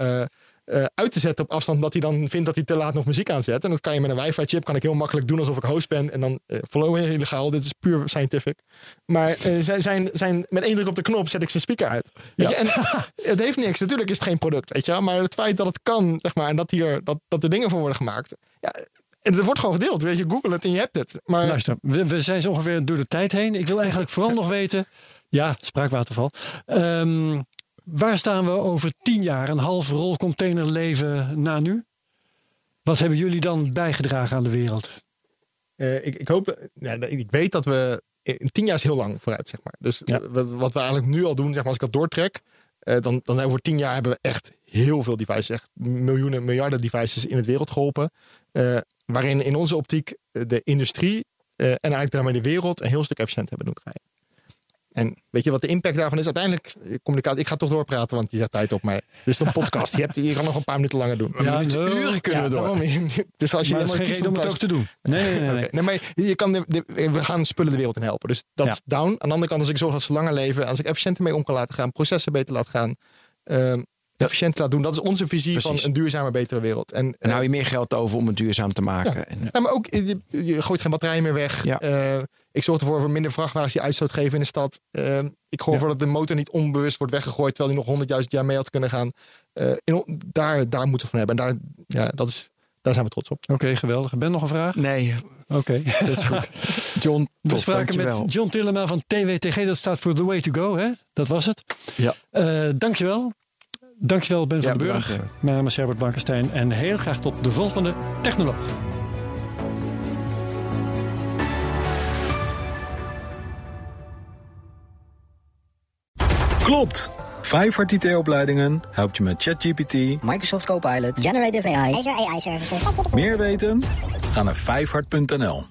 Eh, uit te zetten op afstand, omdat hij dan vindt dat hij te laat nog muziek aanzet. En dat kan je met een wifi-chip, kan ik heel makkelijk doen alsof ik host ben. En dan eh follow illegaal, dit is puur scientific. Maar eh, zijn, zijn, zijn, met één druk op de knop zet ik zijn speaker uit. Je? En het heeft niks, natuurlijk is het geen product, weet je wel. Maar het feit dat het kan, zeg maar, en dat, hier, dat, dat er dingen voor worden gemaakt. Ja, en het wordt gewoon gedeeld, weet je, google het en je hebt het. Maar Luister, we, we zijn zo ongeveer door de tijd heen. Ik wil eigenlijk vooral nog weten. Ja, spraakwaterval. Ehm, waar staan we over tien jaar? Een half rol container leven na nu? Wat hebben jullie dan bijgedragen aan de wereld? Eh, ik, ik hoop, ja, ik weet dat we in tien jaar is heel lang vooruit, zeg maar. Dus Ja. wat, wat we eigenlijk nu al doen, zeg maar, als ik dat doortrek, eh, dan, dan over tien jaar hebben we echt heel veel devices, echt miljoenen, miljarden devices in het wereld geholpen. Eh, waarin in onze optiek de industrie en eigenlijk daarmee de wereld een heel stuk efficiënt hebben doen draaien. En weet je wat de impact daarvan is? Uiteindelijk, eh, communicatie. Ik ga toch doorpraten, want je zet tijd op. Maar dit is een podcast. Je, hebt, je kan nog een paar minuten langer doen. Ja, no. uren kunnen Ja, we door. daarom. Dus als je Maar helemaal geen kiest reden om het ook te doen. Nee, nee, nee. nee. Oké, nee, maar je kan de, de- we gaan spullen de wereld in helpen. Dus dat Ja. is down. Aan de andere kant, als ik zorg dat ze langer leven, als ik efficiënter mee om kan laten gaan, processen beter laat gaan, ehm efficiënter laat doen. Dat is onze visie Precies. van een duurzame, betere wereld. En, En hou je meer geld over om het duurzaam te maken. En, ja, maar ook, je, je gooit geen batterijen meer weg. Ja. Eh, ik zorg ervoor voor minder vrachtwagens die uitstoot geven in de stad. Eh, ik zorg ervoor dat de motor niet onbewust wordt weggegooid, terwijl die nog honderdduizend jaar mee had kunnen gaan. Eh, in, daar, daar moeten we van hebben. En daar, ja, dat is, daar zijn we trots op. Oké, geweldig. Ben nog een vraag? nee, Oké. dat is goed. John, We top, spraken dankjewel. met John Tillema van TWTG. Dat staat voor The Way to Go. Hè? Dat was het. Ja. Eh, dankjewel. Dankjewel Ben Ja, van den Burg. bedankt, Mijn naam is Herbert Blankenstein. En heel graag tot de volgende Technoloog. Klopt! Vijfhart IT-opleidingen helpt je met ChatGPT. Microsoft Copilot, Generative AI, Azure AI Services. Meer weten? Ga naar vijfhart.nl.